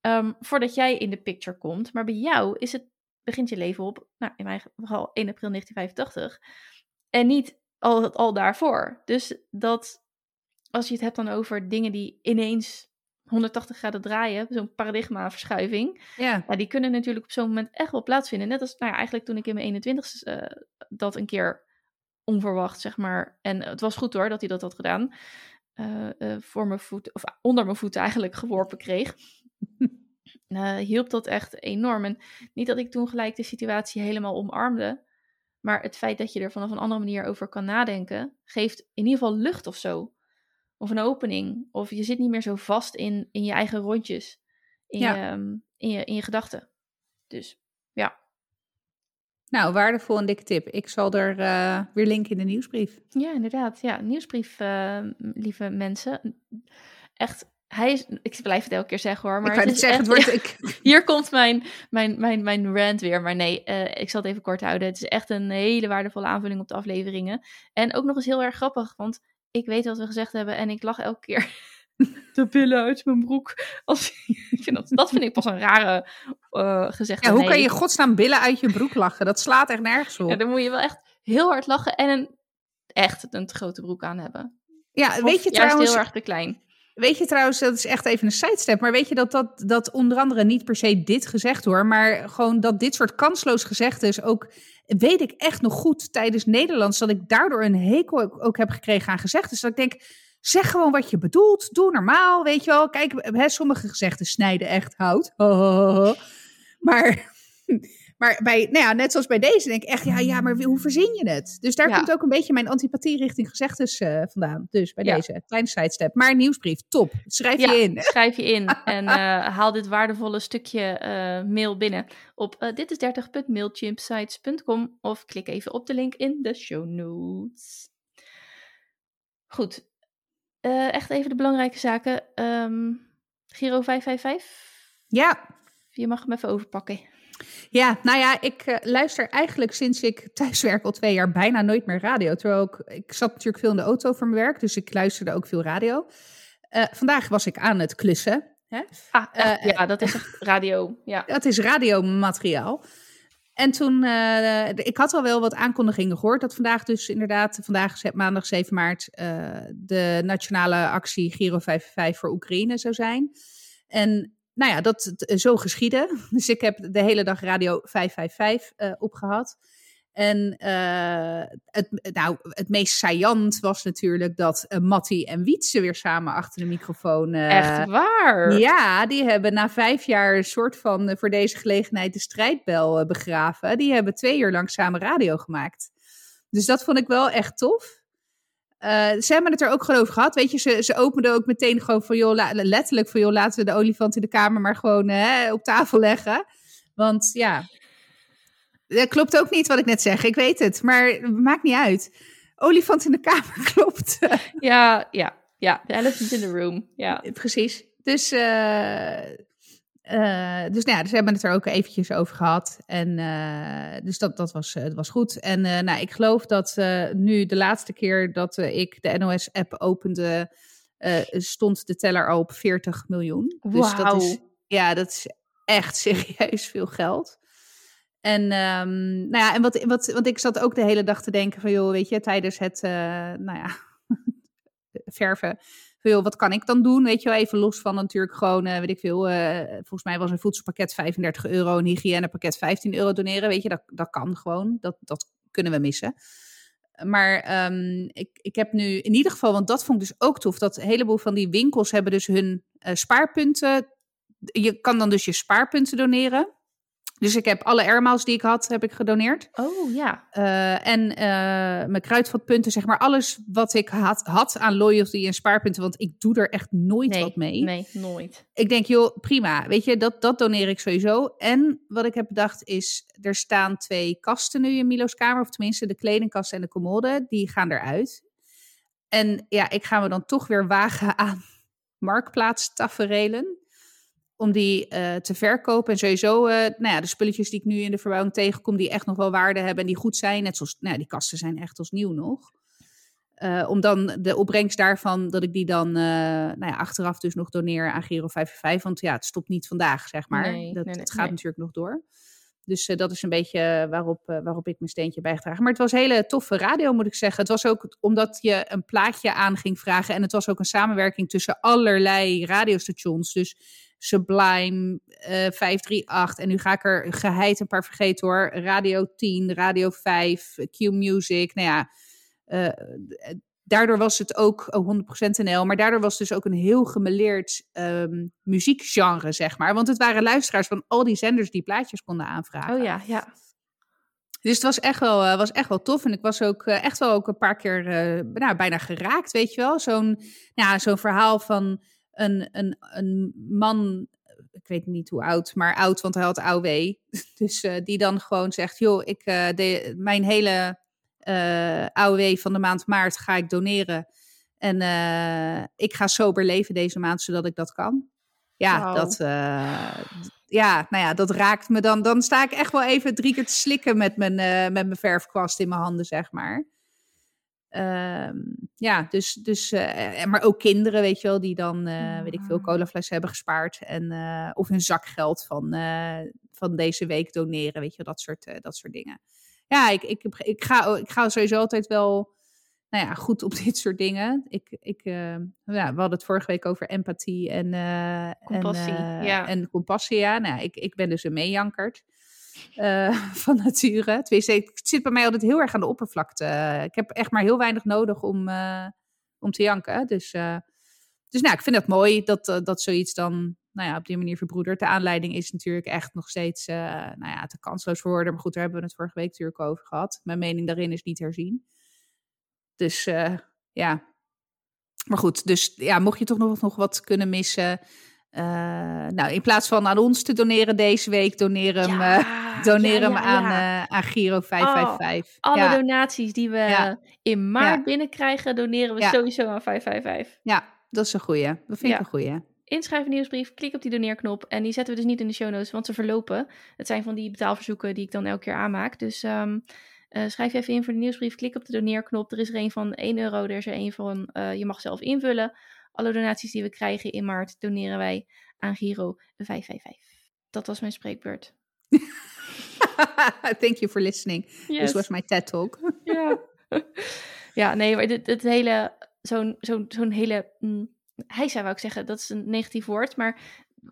[SPEAKER 2] Um, voordat jij in de picture komt. Maar bij jou is het begint je leven op, nou, in mijn geval 1 april 1985. En niet al, al daarvoor. Dus dat, als je het hebt dan over dingen die ineens 180 graden draaien, zo'n paradigmaverschuiving.
[SPEAKER 1] Ja.
[SPEAKER 2] ja. Die kunnen natuurlijk op zo'n moment echt wel plaatsvinden. Net als, nou ja, eigenlijk toen ik in mijn 21ste uh, dat een keer onverwacht, zeg maar. En het was goed hoor dat hij dat had gedaan. Uh, uh, voor mijn voet, of onder mijn voeten eigenlijk geworpen kreeg. hielp dat echt enorm. En niet dat ik toen gelijk de situatie helemaal omarmde. Maar het feit dat je er vanaf een andere manier over kan nadenken, geeft in ieder geval lucht of zo. Of een opening. Of je zit niet meer zo vast in, in je eigen rondjes. In, ja. je, um, in, je, in je gedachten. Dus ja.
[SPEAKER 1] Nou, waardevol en dikke tip. Ik zal er uh, weer linken in de nieuwsbrief.
[SPEAKER 2] Ja, inderdaad. Ja, nieuwsbrief, uh, lieve mensen. Echt hij is, ik blijf het elke keer zeggen hoor. Maar
[SPEAKER 1] ik het, zeggen, het wordt, [LAUGHS] ik...
[SPEAKER 2] Hier komt mijn, mijn, mijn, mijn rant weer. Maar nee, uh, ik zal het even kort houden. Het is echt een hele waardevolle aanvulling op de afleveringen. En ook nog eens heel erg grappig, want ik weet wat we gezegd hebben en ik lach elke keer de billen uit mijn broek. Als, dat, dat vind ik pas een rare uh, gezegde.
[SPEAKER 1] Ja, hoe kan je godsnaam billen uit je broek lachen? Dat slaat echt nergens op.
[SPEAKER 2] Ja, dan moet je wel echt heel hard lachen en een, echt een te grote broek aan hebben.
[SPEAKER 1] Ja, of weet je trouwens...
[SPEAKER 2] heel erg te klein.
[SPEAKER 1] Weet je trouwens, dat is echt even een sidestep, maar weet je dat, dat, dat onder andere niet per se dit gezegd hoor, maar gewoon dat dit soort kansloos gezegdes ook, weet ik echt nog goed tijdens Nederlands, dat ik daardoor een hekel ook heb gekregen aan gezegdes. Dat ik denk, zeg gewoon wat je bedoelt, doe normaal, weet je wel. Kijk, hè, sommige gezegden snijden echt hout, [LAUGHS] maar... Maar bij, nou ja, net zoals bij deze denk ik echt, ja, ja, maar hoe verzin je het? Dus daar komt ook een beetje mijn antipathie richting gezegdes uh, vandaan. Dus bij ja. deze, kleine sidestep. Maar nieuwsbrief, top. Schrijf je in.
[SPEAKER 2] schrijf je in [LAUGHS] en uh, haal dit waardevolle stukje uh, mail binnen op dit is 30.mailchimpsites.com of klik even op de link in de show notes. Goed, echt even de belangrijke zaken. Um, Giro 555?
[SPEAKER 1] Ja.
[SPEAKER 2] Je mag hem even overpakken.
[SPEAKER 1] Ja, nou ja, ik uh, luister eigenlijk sinds ik thuiswerk al twee jaar bijna nooit meer radio. Terwijl ik, ik zat natuurlijk veel in de auto voor mijn werk, dus ik luisterde ook veel radio. Uh, vandaag was ik aan het klussen. Hè?
[SPEAKER 2] Ah, uh, ja, dat is echt radio. Ja. [LAUGHS]
[SPEAKER 1] Dat is radiomateriaal. En toen, ik had al wel wat aankondigingen gehoord dat vandaag dus inderdaad, vandaag maandag 7 maart, de nationale actie Giro 55 voor Oekraïne zou zijn. En nou ja, dat zo geschieden. [LAUGHS] Dus ik heb de hele dag Radio 555 uh, opgehad. En uh, het, nou, het meest saillant was natuurlijk dat uh, Matti en Wietse weer samen achter de microfoon. Uh,
[SPEAKER 2] Echt waar?
[SPEAKER 1] Ja, die hebben na vijf jaar een soort van voor deze gelegenheid de strijdbel begraven. Die hebben twee uur lang samen radio gemaakt. Dus dat vond ik wel echt tof. Uh, ze hebben het er ook gewoon over gehad. Weet je, ze, ze openden ook meteen gewoon van, joh, letterlijk van, joh, laten we de olifant in de kamer maar gewoon hè, op tafel leggen. Want ja, dat klopt ook niet wat ik net zeg. Ik weet het, maar het maakt niet uit. Olifant in de kamer [LAUGHS] klopt.
[SPEAKER 2] ja, ja, ja. The elephant in the room. Ja,
[SPEAKER 1] precies. Dus uh, uh, dus nou ja, dus we hebben het er ook eventjes over gehad. En uh, dus dat, dat, was, uh, was goed. En nou, ik geloof dat nu de laatste keer dat ik de NOS-app opende, stond de teller al op 40 miljoen. Dus dat is, ja, dat is echt [LAUGHS] serieus veel geld. En, um, nou ja, en wat, wat, want ik zat ook de hele dag te denken van, joh, weet je, tijdens het, nou ja, [LAUGHS] verven veel, wat kan ik dan doen? Weet je wel, even los van natuurlijk gewoon, uh, weet ik veel, uh, volgens mij was een voedselpakket 35 euro, een hygiënepakket 15 euro doneren. Weet je, dat, dat kan gewoon, dat, dat kunnen we missen. Maar um, ik, ik heb nu in ieder geval, want dat vond ik dus ook tof, dat een heleboel van die winkels hebben dus hun uh, spaarpunten je kan dan dus je spaarpunten doneren. Dus ik heb alle airmiles die ik had, heb ik gedoneerd.
[SPEAKER 2] Oh ja.
[SPEAKER 1] Uh, en uh, mijn kruidvatpunten, zeg maar alles wat ik had, had aan loyalty en spaarpunten. Want ik doe er echt nooit
[SPEAKER 2] nee,
[SPEAKER 1] wat mee.
[SPEAKER 2] Nee, nooit.
[SPEAKER 1] Ik denk, joh, prima. Weet je, dat, dat doneer ik sowieso. En wat ik heb bedacht is, er staan twee kasten nu in Milo's kamer. Of tenminste, de kledingkast en de commode. Die gaan eruit. En ja, ik ga me dan toch weer wagen aan [LAUGHS] marktplaatstaferelen om die uh, te verkopen. En sowieso, uh, nou ja, de spulletjes die ik nu in de verbouwing tegenkom, die echt nog wel waarde hebben en die goed zijn. Net zoals, nou ja, die kasten zijn echt als nieuw nog. Uh, om dan de opbrengst daarvan, dat ik die dan nou ja, achteraf dus nog doneer aan Giro 55. Want ja, het stopt niet vandaag, zeg maar.
[SPEAKER 2] Nee,
[SPEAKER 1] dat,
[SPEAKER 2] nee, nee,
[SPEAKER 1] het gaat natuurlijk nog door. Dus dat is een beetje waarop, waarop ik mijn steentje bijgedragen. Maar het was hele toffe radio, moet ik zeggen. Het was ook omdat je een plaatje aan ging vragen. En het was ook een samenwerking tussen allerlei radiostations. Dus Sublime, uh, 538. En nu ga ik er geheid een paar vergeten hoor. Radio 10, Radio 5, Q Music. Nou ja, uh, daardoor was het ook oh, 100% NL. Maar daardoor was het dus ook een heel gemeleerd um, muziekgenre, zeg maar. Want het waren luisteraars van al die zenders die plaatjes konden aanvragen.
[SPEAKER 2] Oh ja, ja.
[SPEAKER 1] Dus het was echt wel, uh, was echt wel tof. En ik was ook uh, echt wel ook een paar keer uh, nou, bijna geraakt, weet je wel. Zo'n nou, zo'n verhaal van een, een, een man, ik weet niet hoe oud, maar oud, want hij had AOW. [LAUGHS] Dus uh, die dan gewoon zegt, joh, ik, uh, de, mijn hele uh, AOW van de maand maart ga ik doneren. En ik ga sober leven deze maand, zodat ik dat kan. Ja, wow. dat, ja, nou ja, dat raakt me dan. Dan sta ik echt wel even drie keer te slikken met mijn, met mijn verfkwast in mijn handen, zeg maar. Um, ja, dus, dus uh, maar ook kinderen, weet je wel, die dan, uh, weet ik veel, colafles hebben gespaard. En, uh, of hun zakgeld van, van deze week doneren, weet je wel, dat soort, dat soort dingen. Ja, ik, ik, ik, ga, ik ga sowieso altijd wel, nou ja, goed op [LAUGHS] dit soort dingen. Ik, ik, ja, we hadden het vorige week over empathie en,
[SPEAKER 2] compassie,
[SPEAKER 1] en,
[SPEAKER 2] ja.
[SPEAKER 1] en compassie, ja. Nou, ik, ik ben dus een meejankert. Uh, [LAUGHS] van nature. Tenminste, het zit bij mij altijd heel erg aan de oppervlakte. Ik heb echt maar heel weinig nodig om, uh, om te janken. Dus, uh, dus nou, ik vind het mooi dat, dat zoiets dan nou ja, op die manier verbroedert. De aanleiding is natuurlijk echt nog steeds nou ja, te kansloos worden. Maar goed, daar hebben we het vorige week natuurlijk over gehad. Mijn mening daarin is niet herzien. Dus ja. Maar goed, dus ja, mocht je toch nog, nog wat kunnen missen... Uh, nou, in plaats van aan ons te doneren deze week, doneer hem, ja, uh, doneer ja, [LAUGHS] hem ja, aan, uh, aan Giro 555.
[SPEAKER 2] Oh, alle donaties die we in maart binnenkrijgen, doneren we sowieso aan 555.
[SPEAKER 1] Ja, dat is een goeie. Dat vind ik een goeie.
[SPEAKER 2] Inschrijven nieuwsbrief, klik op die doneerknop. En die zetten we dus niet in de show notes, want ze verlopen. Het zijn van die betaalverzoeken die ik dan elke keer aanmaak. Dus um, schrijf je even in voor de nieuwsbrief, klik op de doneerknop. Er is er een van 1 euro, er is er een van, je mag zelf invullen. Alle donaties die we krijgen in maart doneren wij aan Giro 555. Dat was mijn spreekbeurt. [LAUGHS]
[SPEAKER 1] Thank you for listening. Yes. This was my TED Talk. [LAUGHS]
[SPEAKER 2] ja. ja, nee, maar dit, dit hele, zo'n zo'n zo'n hele, mm, hij zou ik zeggen, dat is een negatief woord, maar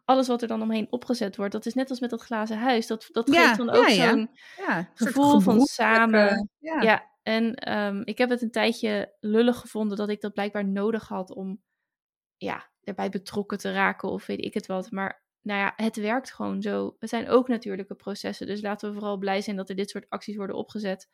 [SPEAKER 2] alles wat er dan omheen opgezet wordt, dat is net als met dat glazen huis. Dat, dat geeft
[SPEAKER 1] ja,
[SPEAKER 2] dan ook
[SPEAKER 1] ja,
[SPEAKER 2] zo'n
[SPEAKER 1] ja.
[SPEAKER 2] gevoel van samen.
[SPEAKER 1] Ja.
[SPEAKER 2] ja. En um, ik heb het een tijdje lullig gevonden dat ik dat blijkbaar nodig had om ja, erbij betrokken te raken of weet ik het wat. Maar nou ja, het werkt gewoon zo. Het zijn ook natuurlijke processen. Dus laten we vooral blij zijn dat er dit soort acties worden opgezet.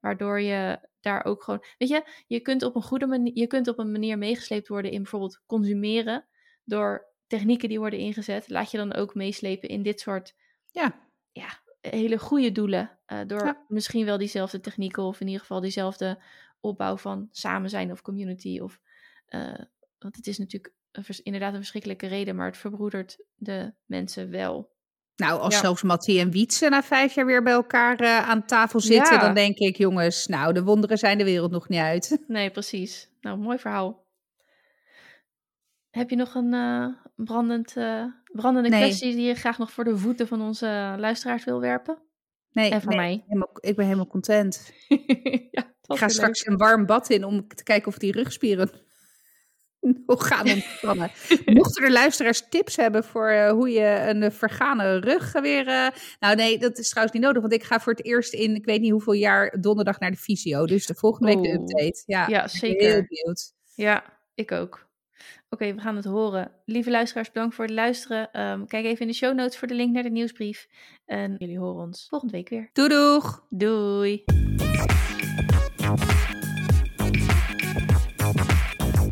[SPEAKER 2] Waardoor je daar ook gewoon. Weet je, je kunt op een goede manier, je kunt op een manier meegesleept worden in bijvoorbeeld consumeren. Door technieken die worden ingezet. Laat je dan ook meeslepen in dit soort
[SPEAKER 1] ja.
[SPEAKER 2] Ja, hele goede doelen. Uh, door
[SPEAKER 1] Ja.
[SPEAKER 2] misschien wel diezelfde technieken of in ieder geval diezelfde opbouw van samen zijn of community. Of, uh, want het is natuurlijk een vers- inderdaad een verschrikkelijke reden, maar het verbroedert de mensen wel.
[SPEAKER 1] Nou, als
[SPEAKER 2] Ja.
[SPEAKER 1] zelfs Mattie en Wietse na vijf jaar weer bij elkaar eh, aan tafel zitten,
[SPEAKER 2] Ja.
[SPEAKER 1] dan denk ik, jongens, nou, de wonderen zijn de wereld nog niet uit. [LAUGHS]
[SPEAKER 2] Nee, precies. Nou, mooi verhaal. Heb je nog een eh, brandend, eh, brandende
[SPEAKER 1] Nee.
[SPEAKER 2] kwestie die je graag nog voor de voeten van onze luisteraars wil werpen?
[SPEAKER 1] Nee,
[SPEAKER 2] En
[SPEAKER 1] nee,
[SPEAKER 2] mij.
[SPEAKER 1] helemaal- ik ben helemaal content. [LAUGHS]
[SPEAKER 2] ja,
[SPEAKER 1] Ik ga straks een warm bad in om te kijken of die rugspieren [LAUGHS] nog gaan ontspannen. [LAUGHS] Mochten er luisteraars tips hebben voor eh, hoe je een eh, vergane rug weer... eh, Nou nee, dat is trouwens niet nodig, want ik ga voor het eerst in, ik weet niet hoeveel jaar, donderdag naar de fysio. Dus de volgende week de update. Ja,
[SPEAKER 2] zeker.
[SPEAKER 1] Heel benieuwd.
[SPEAKER 2] Ja, ik ook. Oké, we gaan het horen. Lieve luisteraars, bedankt voor het luisteren. Ehm, kijk even in de show notes voor de link naar de nieuwsbrief. En jullie horen ons volgende week weer.
[SPEAKER 1] Doei doeg!
[SPEAKER 2] Doei!